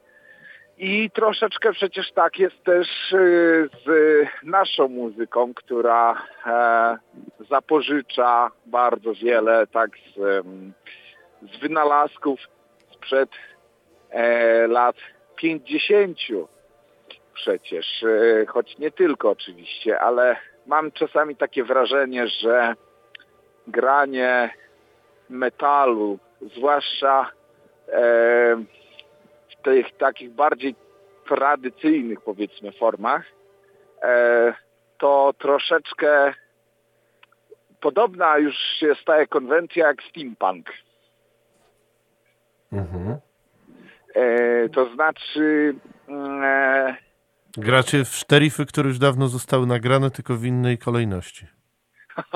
I troszeczkę przecież tak jest też y, z naszą muzyką, która e, zapożycza bardzo wiele tak z, z wynalazków sprzed e, lat 50 przecież, e, choć nie tylko oczywiście, ale mam czasami takie wrażenie, że granie metalu, zwłaszcza e, w tych takich bardziej tradycyjnych powiedzmy formach, e, to troszeczkę podobna już się staje konwencja jak steampunk. Mhm. E, to znaczy mm, Gracie w szterify, które już dawno zostały nagrane, tylko w innej kolejności.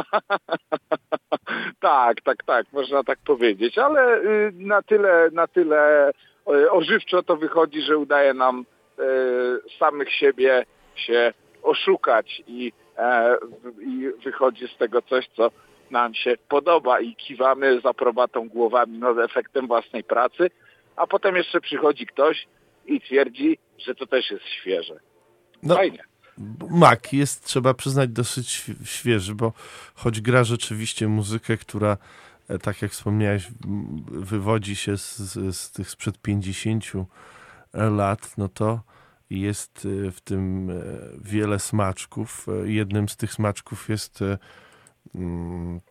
tak, tak, tak, można tak powiedzieć, ale y, na tyle, na tyle y, ożywczo to wychodzi, że udaje nam y, samych siebie się oszukać i, e, i wychodzi z tego coś, co nam się podoba i kiwamy z aprobatą głowami nad efektem własnej pracy, a potem jeszcze przychodzi ktoś i twierdzi, że to też jest świeże. No, Fajnie. Mac jest, trzeba przyznać, dosyć świe- świeży, bo choć gra rzeczywiście muzykę, która, e, tak jak wspomniałeś, wywodzi się z, z, tych sprzed 50 lat, no to jest e, w tym e, wiele smaczków. E, Jednym z tych smaczków jest e,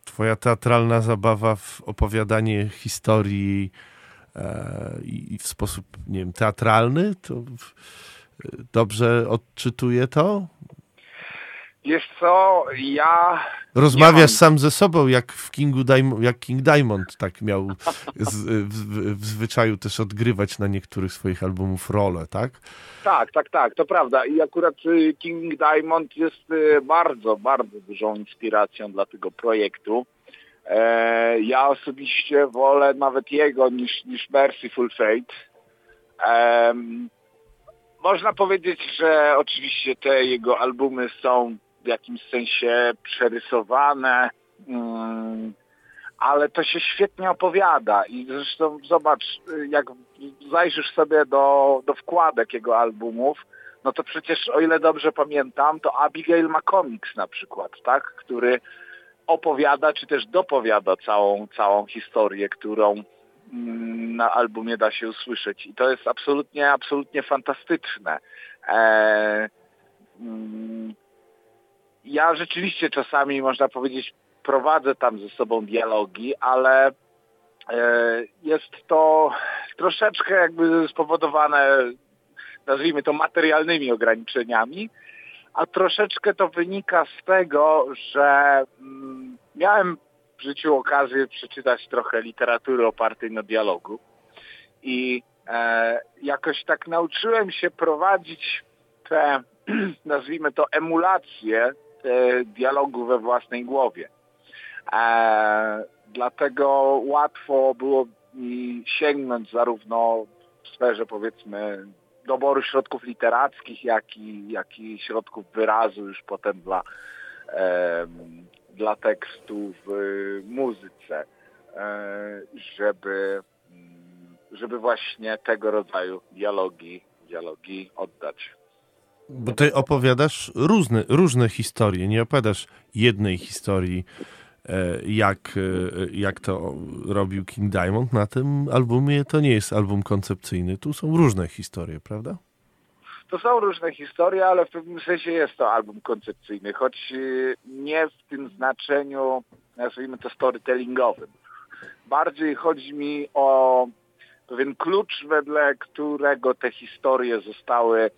twoja teatralna zabawa w opowiadanie historii e, i i w sposób, nie wiem, teatralny. To w- dobrze odczytuję to? Wiesz co, ja Rozmawiasz mam. sam ze sobą, jak w Kingu Diamond, jak King Diamond tak miał z, w, w, w zwyczaju też odgrywać na niektórych swoich albumów rolę, tak? Tak, tak, tak, to prawda. I akurat y, King Diamond jest y, bardzo, bardzo dużą inspiracją dla tego projektu. E, ja osobiście wolę nawet jego niż, niż Merciful Fate. Em, można powiedzieć, że oczywiście te jego albumy są w jakimś sensie przerysowane, mm, ale to się świetnie opowiada i zresztą zobacz, jak zajrzysz sobie do, do wkładek jego albumów, no to przecież o ile dobrze pamiętam, to Abigail ma komiks na przykład, tak, który opowiada czy też dopowiada całą, całą historię, którą mm, na albumie da się usłyszeć. I to jest absolutnie, absolutnie fantastyczne. E, mm, ja rzeczywiście czasami, można powiedzieć, prowadzę tam ze sobą dialogi, ale e, jest to troszeczkę jakby spowodowane, nazwijmy to materialnymi ograniczeniami, a troszeczkę to wynika z tego, że mm, miałem w życiu okazję przeczytać trochę literatury opartej na dialogu i e, jakoś tak nauczyłem się prowadzić te, nazwijmy to, emulacje te dialogu we własnej głowie. E, dlatego łatwo było mi sięgnąć zarówno w sferze powiedzmy doboru środków literackich, jak i, jak i środków wyrazu już potem dla, e, dla tekstu w muzyce, e, żeby, mm, żeby właśnie tego rodzaju dialogi, dialogi oddać. Bo ty opowiadasz różne, różne historie, nie opowiadasz jednej historii, jak, e, jak to robił King Diamond. Na tym albumie to nie jest album koncepcyjny, tu są różne historie, prawda? To są różne historie, ale w pewnym sensie jest to album koncepcyjny, choć e, nie w tym znaczeniu, nazwijmy to storytellingowym. Bardziej chodzi mi o pewien klucz, wedle którego te historie zostały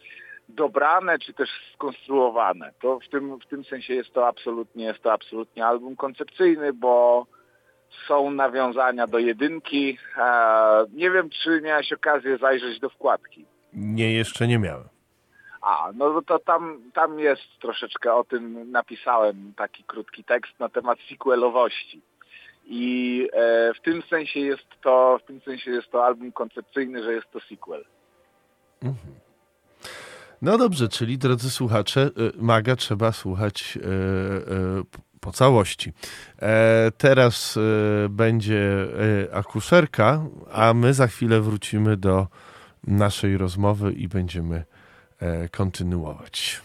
dobrane czy też skonstruowane. To w tym, w tym sensie jest to absolutnie, jest to absolutnie album koncepcyjny, bo są nawiązania do jedynki. nie wiem, czy miałeś okazję zajrzeć do wkładki. Nie, jeszcze nie miałem. A, no to tam, tam jest troszeczkę o tym, napisałem taki krótki tekst na temat sequelowości. I e, w tym sensie jest to, w tym sensie jest to album koncepcyjny, że jest to sequel. Mhm. No dobrze, czyli drodzy słuchacze, y, Maga trzeba słuchać y, y, po całości. E, teraz będzie akuszerka, a my za chwilę wrócimy do naszej rozmowy i będziemy e, kontynuować.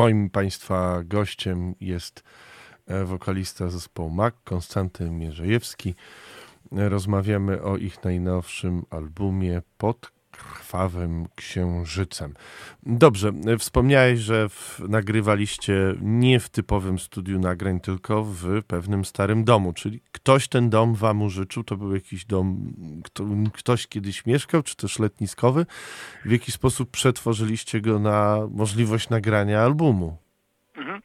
Moim Państwa gościem jest e, wokalista zespołu MAK, Konstanty Mierzejewski. Rozmawiamy o ich najnowszym albumie pod krwawym księżycem. Dobrze, wspomniałeś, że w, nagrywaliście nie w typowym studiu nagrań, tylko w pewnym starym domu, czyli ktoś ten dom wam użyczył, to był jakiś dom, kto, ktoś kiedyś mieszkał, czy też letniskowy. W jaki sposób przetworzyliście go na możliwość nagrania albumu? Mhm.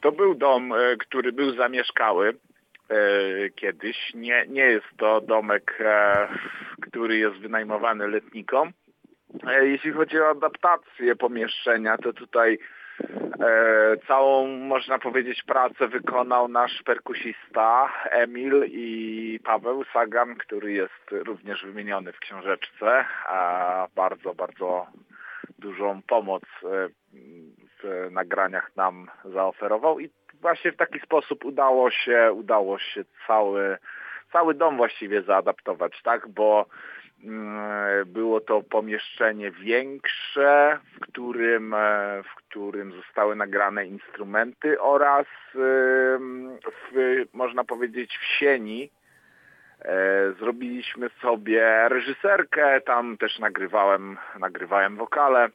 To był dom, e, który był zamieszkały e, kiedyś. Nie, nie jest to domek, e, który jest wynajmowany letnikom. E, Jeśli chodzi o adaptację pomieszczenia, to tutaj e, całą, można powiedzieć, pracę wykonał nasz perkusista Emil i Paweł Sagan, który jest również wymieniony w książeczce. A bardzo, bardzo dużą pomoc e, w nagraniach nam zaoferował i właśnie w taki sposób udało się, udało się cały, cały dom właściwie zaadaptować, tak, bo było to pomieszczenie większe, w którym, e, w którym zostały nagrane instrumenty oraz w, można powiedzieć w sieni e, zrobiliśmy sobie reżyserkę, tam też nagrywałem, nagrywałem wokale.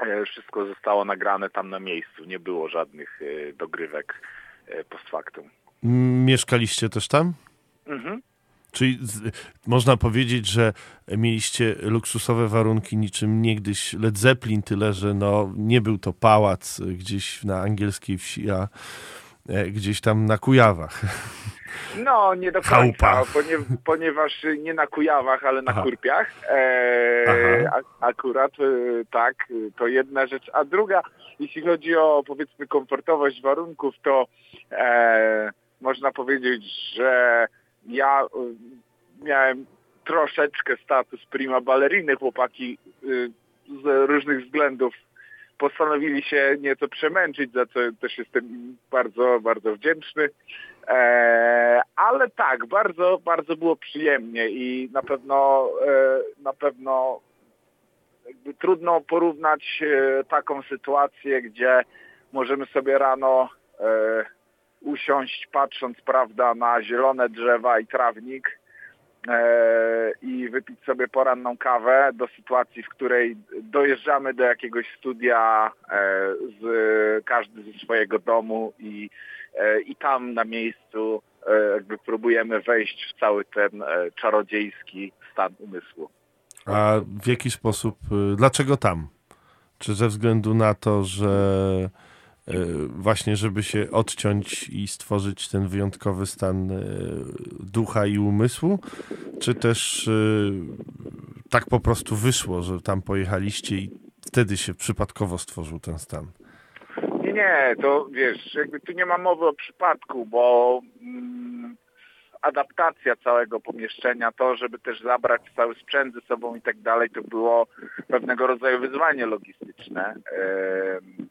E, Wszystko zostało nagrane tam na miejscu, nie było żadnych dogrywek post factum. Mieszkaliście też tam? Mhm. Czyli z, można powiedzieć, że mieliście luksusowe warunki niczym niegdyś Led Zeppelin, tyle że no, nie był to pałac gdzieś na angielskiej wsi, a e, gdzieś tam na Kujawach. No, nie do końca, ponie, ponieważ nie na Kujawach, ale na Aha. Kurpiach. E, a, akurat e, tak, to jedna rzecz. A druga, jeśli chodzi o powiedzmy komfortowość warunków, to e, można powiedzieć, że ja e, miałem troszeczkę status prima balleriny. Chłopaki e, z różnych względów postanowili się nieco przemęczyć, za co też jestem bardzo, bardzo wdzięczny. E, ale tak, bardzo, bardzo było przyjemnie i na pewno, e, na pewno trudno porównać e, taką sytuację, gdzie możemy sobie rano usiąść patrząc, prawda, na zielone drzewa i trawnik e, i wypić sobie poranną kawę do sytuacji, w której dojeżdżamy do jakiegoś studia e, z każdy ze swojego domu i, e, i tam na miejscu jakby próbujemy wejść w cały ten czarodziejski stan umysłu. A w jaki sposób, y, dlaczego tam? Czy ze względu na to, że właśnie, żeby się odciąć i stworzyć ten wyjątkowy stan y, ducha i umysłu? Czy też y, tak po prostu wyszło, że tam pojechaliście i wtedy się przypadkowo stworzył ten stan? Nie, nie, to wiesz, jakby tu nie ma mowy o przypadku, bo mm, adaptacja całego pomieszczenia, to, żeby też zabrać cały sprzęt ze sobą i tak dalej, to było pewnego rodzaju wyzwanie logistyczne. Em,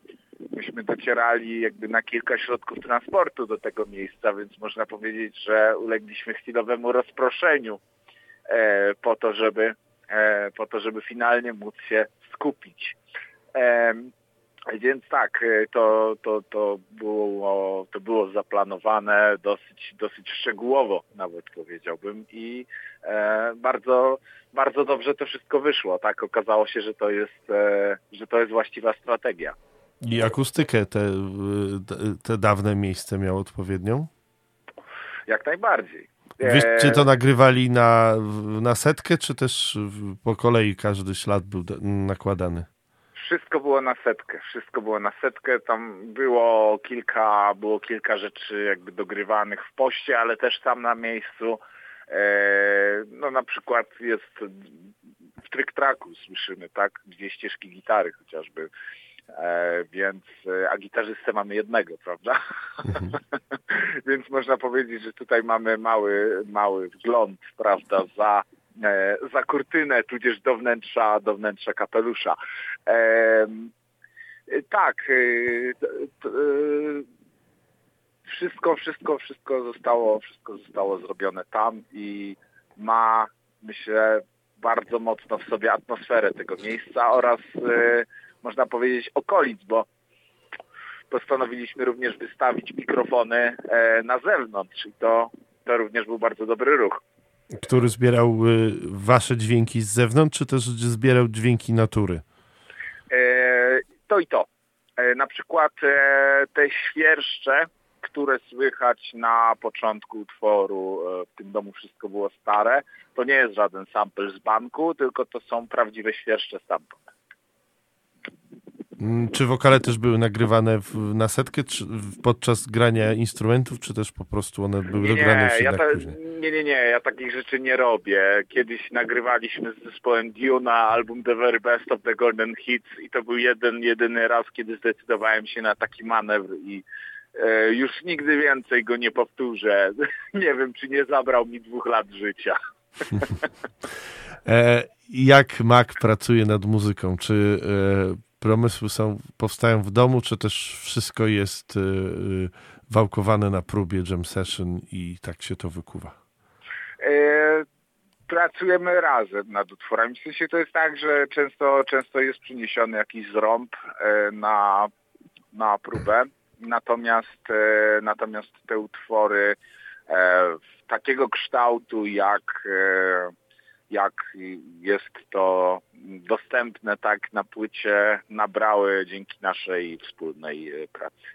Myśmy docierali jakby na kilka środków transportu do tego miejsca, więc można powiedzieć, że ulegliśmy chwilowemu rozproszeniu e, po to, żeby e, po to, żeby finalnie móc się skupić. Em, więc tak, e, to, to, to, było, to było zaplanowane dosyć, dosyć szczegółowo, nawet powiedziałbym. I e, bardzo, bardzo dobrze to wszystko wyszło. Tak, okazało się, że to jest, e, że to jest właściwa strategia. I akustykę te, te- dawne miejsce miało odpowiednią? Jak najbardziej. E, czy to nagrywali na, na setkę, czy też po kolei każdy ślad był nakładany? Wszystko było na setkę, wszystko było na setkę. Tam było kilka, było kilka rzeczy jakby dogrywanych w poście, ale też tam na miejscu. E, no na przykład jest w tryk-traku słyszymy, tak, dwie ścieżki gitary chociażby. E, więc, e, a gitarzystę mamy jednego, prawda? więc można powiedzieć, że tutaj mamy mały, mały wgląd, prawda, za, e, za kurtynę, tudzież do wnętrza, do wnętrza kapelusza. Tak, wszystko, wszystko, wszystko zostało, wszystko zostało zrobione tam i ma, myślę, bardzo mocno w sobie atmosferę tego miejsca oraz y, można powiedzieć okolic, bo postanowiliśmy również wystawić mikrofony e, na zewnątrz i to, to również był bardzo dobry ruch. Który zbierał y, wasze dźwięki z zewnątrz, czy też zbierał dźwięki natury? E, to i to. E, na przykład e, te świerszcze, które słychać na początku utworu e, w tym domu wszystko było stare, to nie jest żaden sample z banku, tylko to są prawdziwe świerszcze stamtąd. Mm, Czy wokale też były nagrywane w, na setkę czy, w- podczas grania instrumentów, czy też po prostu one były Nie, dograne nie, ja ta, nie, nie, nie, ja takich rzeczy nie robię. Kiedyś nagrywaliśmy z zespołem Duna album The Very Best of the Golden Hits i to był jeden, jedyny raz, kiedy zdecydowałem się na taki manewr i e, już nigdy więcej go nie powtórzę. nie wiem, czy nie zabrał mi dwóch lat życia. E, jak Mac pracuje nad muzyką? Czy e, pomysły są, powstają w domu, czy też wszystko jest e, e, wałkowane na próbie jam session i tak się to wykuwa? E, pracujemy razem nad utworami. W sensie to jest tak, że często, często jest przyniesiony jakiś zrąb e, na, na próbę, natomiast, e, natomiast te utwory takiego kształtu, jak, jak jest to dostępne tak na płycie, nabrały dzięki naszej wspólnej e, pracy.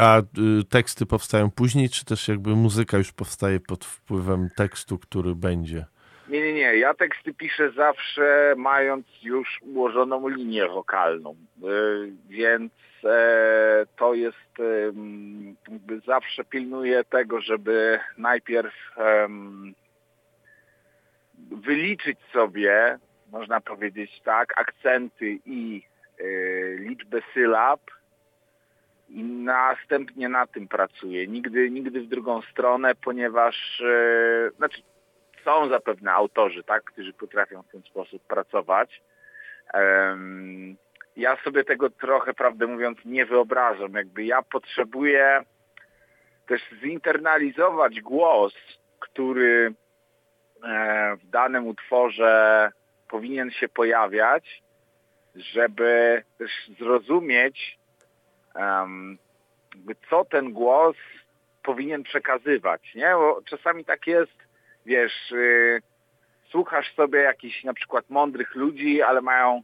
A y, teksty powstają później, czy też jakby muzyka już powstaje pod wpływem tekstu, który będzie? Nie, nie, nie. Ja teksty piszę zawsze mając już ułożoną linię wokalną, yy, więc e, to jest zawsze pilnuję tego, żeby najpierw wyliczyć sobie, można powiedzieć tak, akcenty i e, liczbę sylab i następnie na tym pracuję. Nigdy, nigdy w drugą stronę, ponieważ e, znaczy są zapewne autorzy, tak, którzy potrafią w ten sposób pracować. Ja sobie tego trochę, prawdę mówiąc, nie wyobrażam. Jakby ja potrzebuję też zinternalizować głos, który w danym utworze powinien się pojawiać, żeby też zrozumieć, co ten głos powinien przekazywać, nie? Bo czasami tak jest, wiesz, y, słuchasz sobie jakichś na przykład mądrych ludzi, ale mają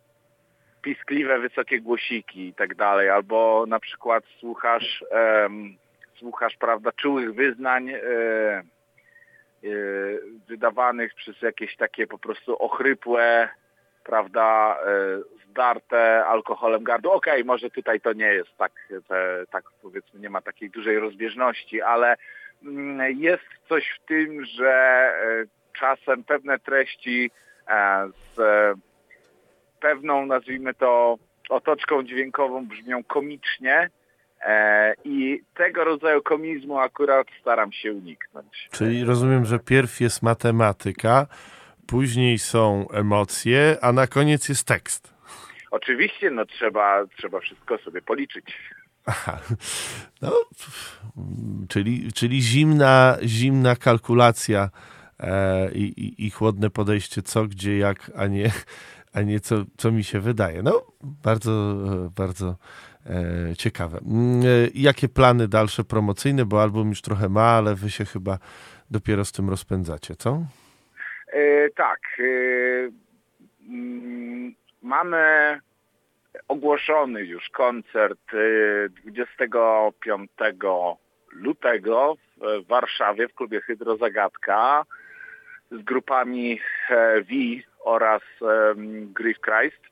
piskliwe, wysokie głosiki i tak dalej, albo na przykład słuchasz, em, słuchasz, prawda, czułych wyznań e, e, wydawanych przez jakieś takie po prostu ochrypłe, prawda, e, zdarte alkoholem gardło. Okej, może tutaj to nie jest tak, te, tak powiedzmy, nie ma takiej dużej rozbieżności, ale mm, jest coś w tym, że e, czasem pewne treści e, z pewną, nazwijmy to, otoczką dźwiękową brzmią komicznie i tego rodzaju komizmu akurat staram się uniknąć. Czyli rozumiem, że pierw jest matematyka, później są emocje, a na koniec jest tekst. Oczywiście, no trzeba, trzeba wszystko sobie policzyć. Aha. No, czyli, czyli zimna, zimna kalkulacja e, i, i, chłodne podejście co, gdzie, jak, a nie, a nie co, co mi się wydaje. No, bardzo, e, bardzo e, ciekawe. Mm, e, jakie plany dalsze promocyjne, bo album już trochę ma, ale wy się chyba dopiero z tym rozpędzacie, co? E, tak. E, mm, mamy ogłoszony już koncert e, 25 lutego w Warszawie w klubie Hydro Zagadka z grupami e, V oraz Grief Christ.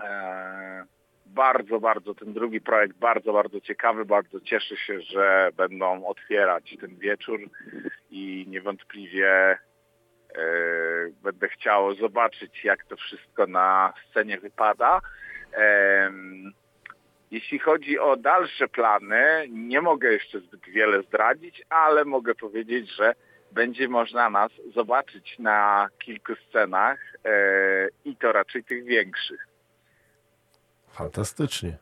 E, bardzo, bardzo ten drugi projekt, bardzo, bardzo ciekawy, bardzo cieszę się, że będą otwierać ten wieczór i niewątpliwie e, będę chciał zobaczyć, jak to wszystko na scenie wypada. Em, Jeśli chodzi o dalsze plany, nie mogę jeszcze zbyt wiele zdradzić, ale mogę powiedzieć, że będzie można nas zobaczyć na kilku scenach e, i to raczej tych większych. Fantastycznie.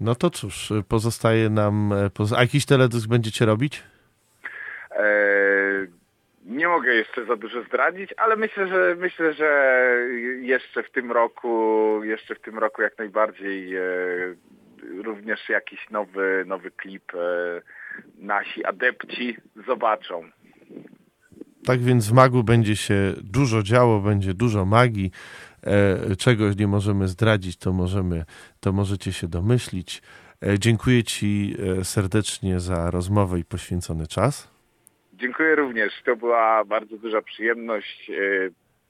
No to cóż, pozostaje nam... A jakiś teledysk będziecie robić? E, nie mogę jeszcze za dużo zdradzić, ale myślę, że myślę, że jeszcze w tym roku, jeszcze w tym roku jak najbardziej e, również jakiś nowy, nowy klip e, nasi adepci zobaczą. Tak więc w Magu będzie się dużo działo, będzie dużo magii. E, czego nie możemy zdradzić, to, możemy, to możecie się domyślić. E, dziękuję Ci e, serdecznie za rozmowę i poświęcony czas. Dziękuję również. To była bardzo duża przyjemność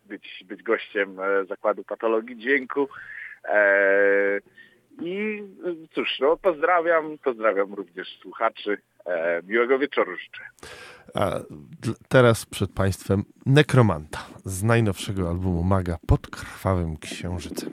być, być gościem Zakładu Patologii Dźwięku. I cóż, no, pozdrawiam, pozdrawiam również słuchaczy. E, Miłego wieczoru życzę. A teraz przed Państwem Nekromanta z najnowszego albumu Maga pod krwawym księżycem.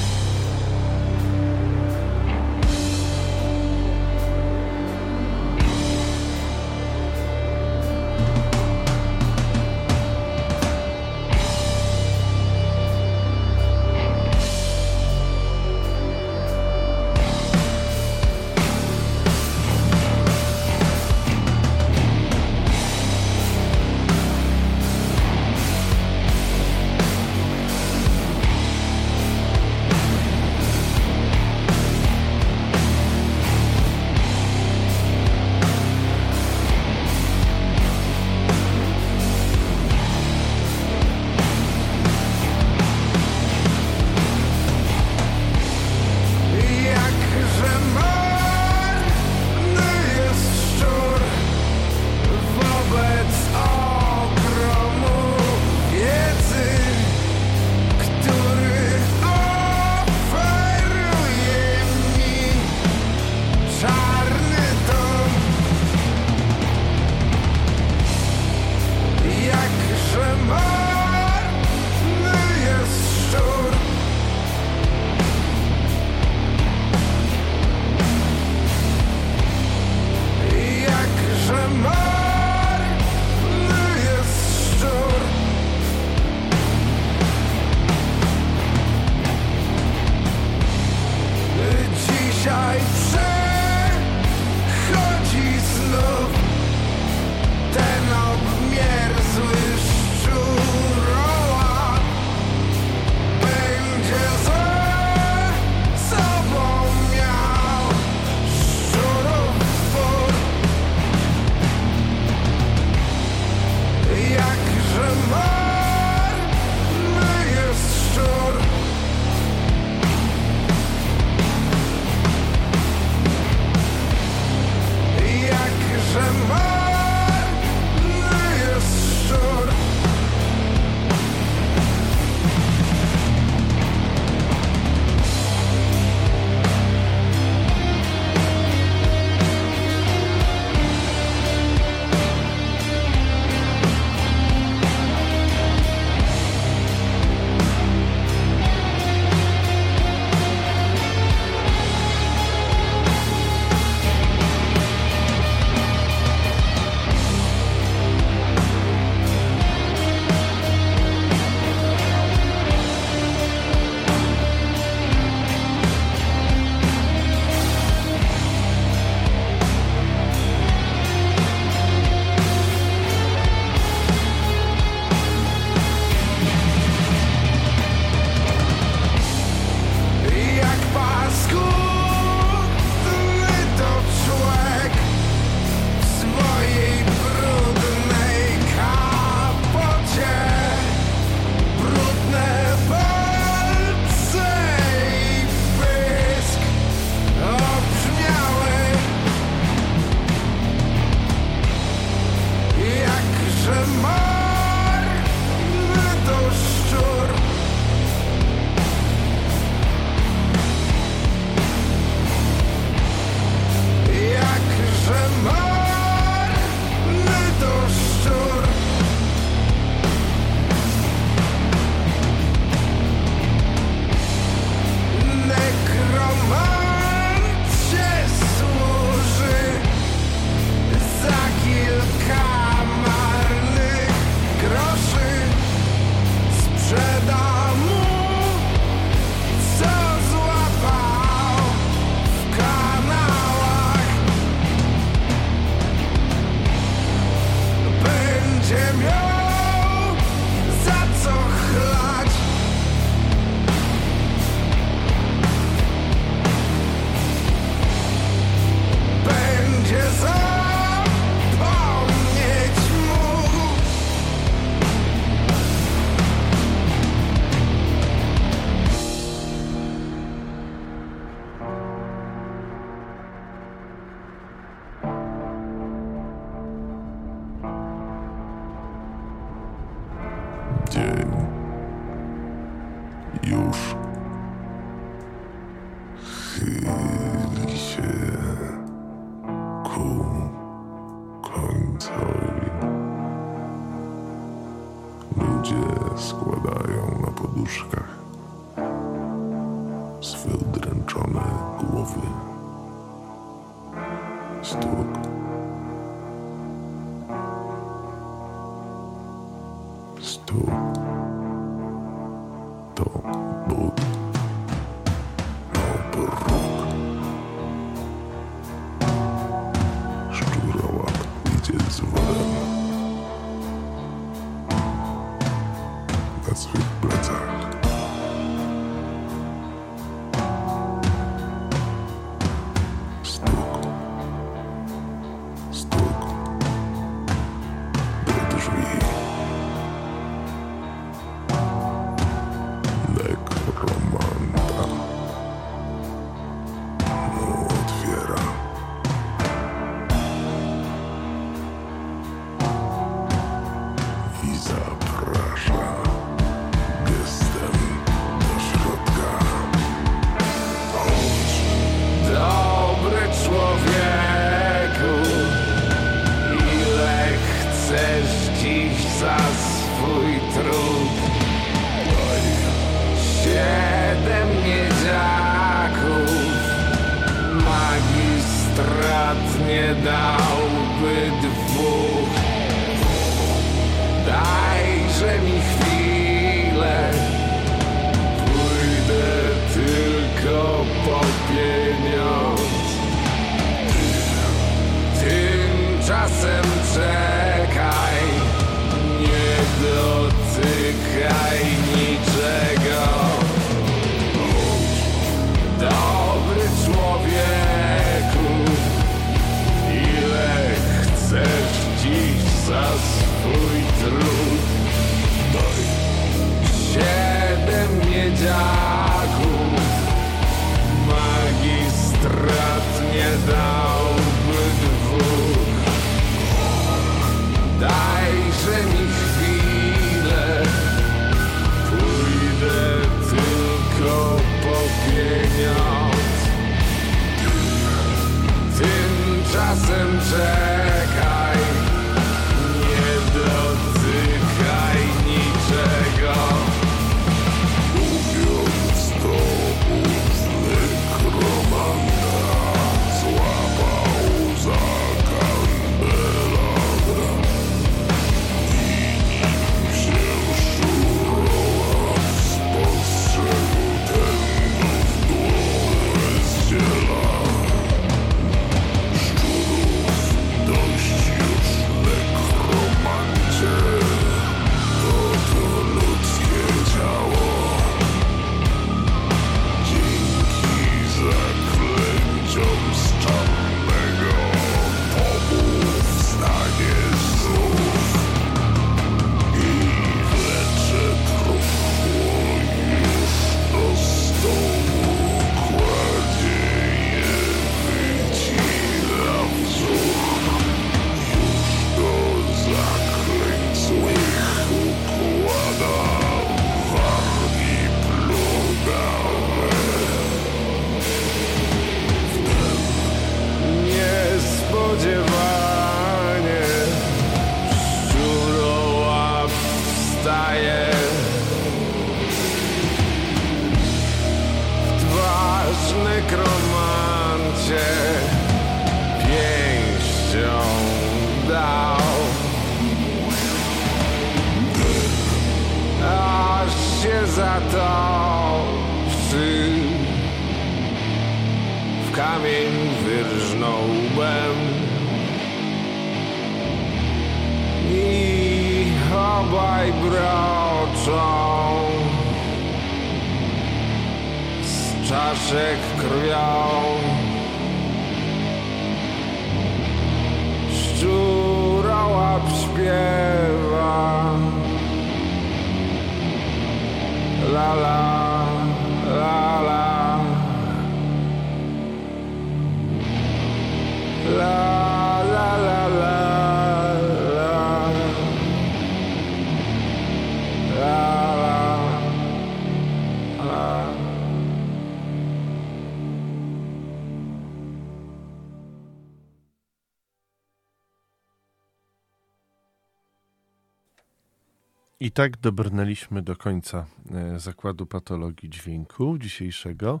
I tak dobrnęliśmy do końca e, zakładu patologii dźwięku dzisiejszego.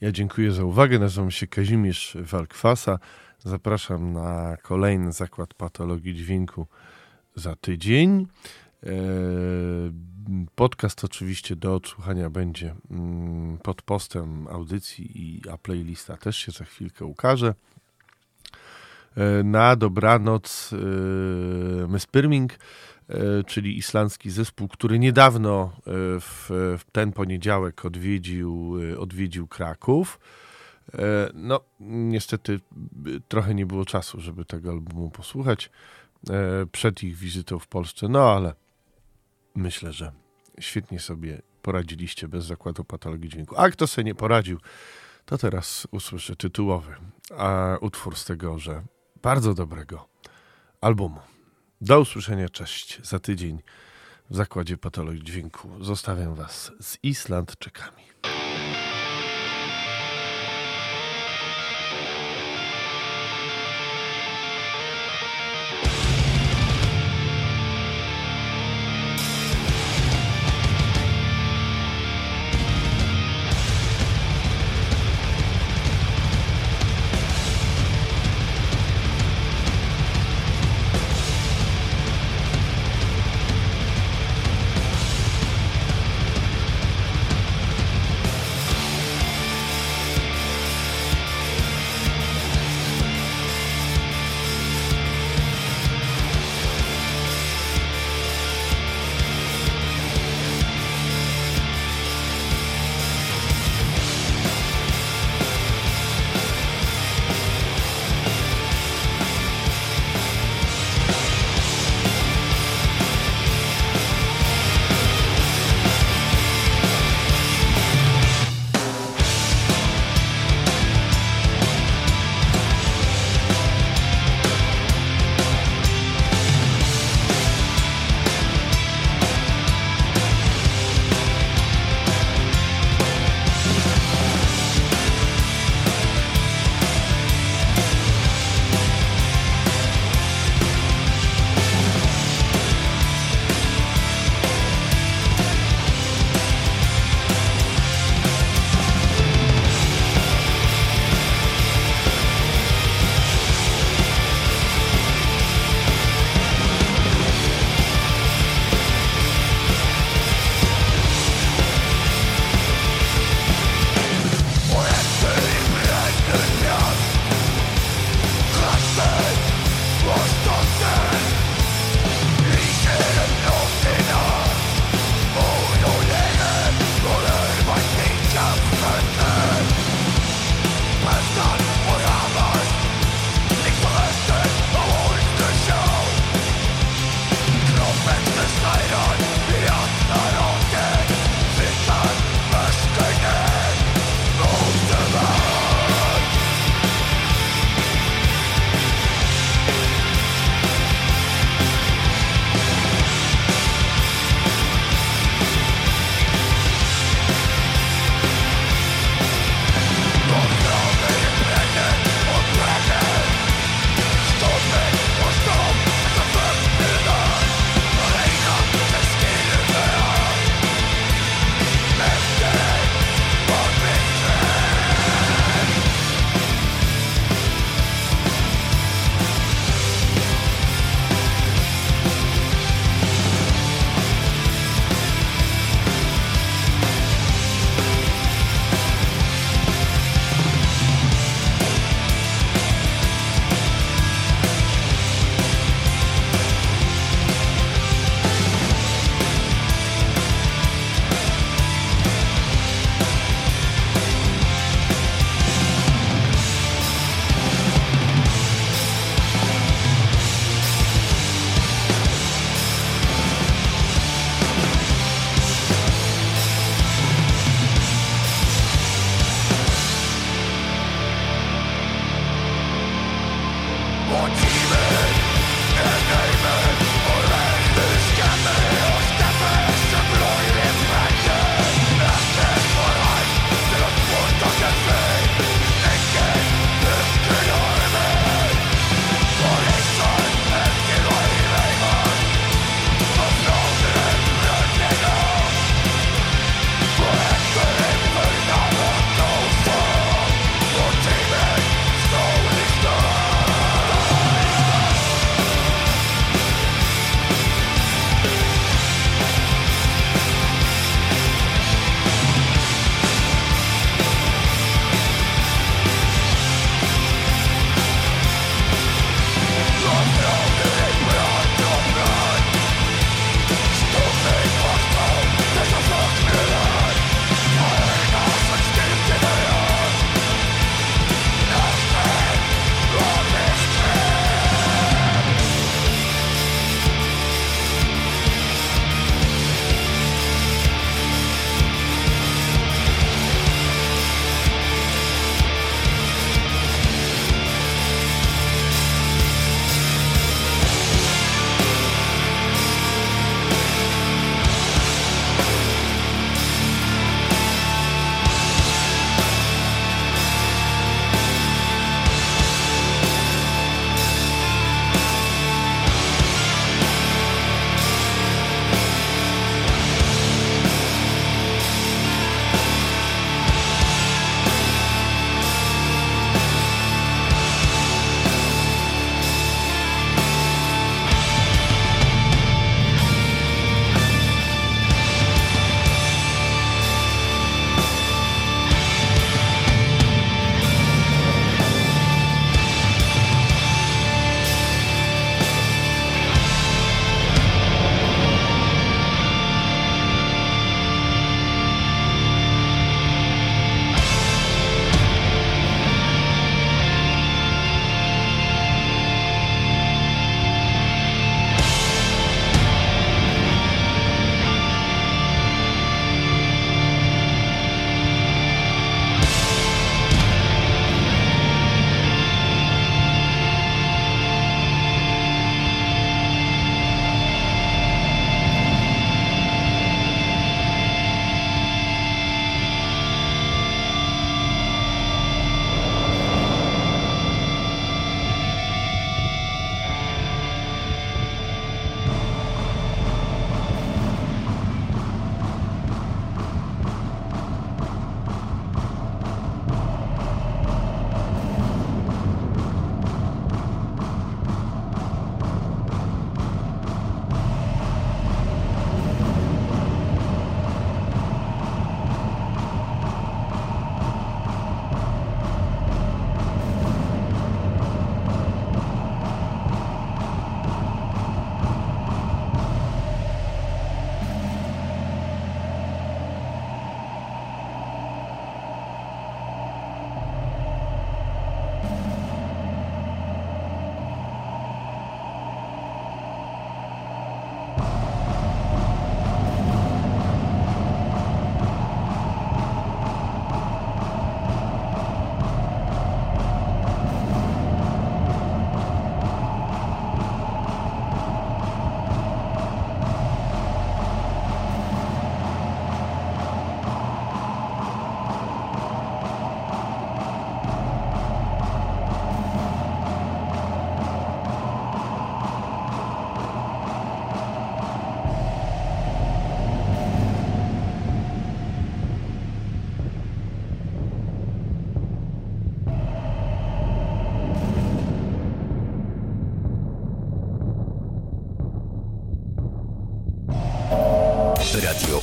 Ja dziękuję za uwagę. Nazywam się Kazimierz Walkwasa. Zapraszam na kolejny zakład patologii dźwięku za tydzień. E, Podcast oczywiście do odsłuchania będzie mm, pod postem audycji a playlista też się za chwilkę ukaże. E, Na dobranoc Myspyrming, e, czyli islandzki zespół, który niedawno e, w, w ten poniedziałek odwiedził, e, odwiedził Kraków. E, No, niestety e, trochę nie było czasu, żeby tego albumu posłuchać e, przed ich wizytą w Polsce, no ale myślę, że świetnie sobie poradziliście bez zakładu patologii dźwięku. A kto sobie nie poradził, to teraz usłyszę tytułowy a utwór z tego, że bardzo dobrego albumu. Do usłyszenia, cześć, za tydzień w zakładzie patologii dźwięku. Zostawiam was z Islandczykami.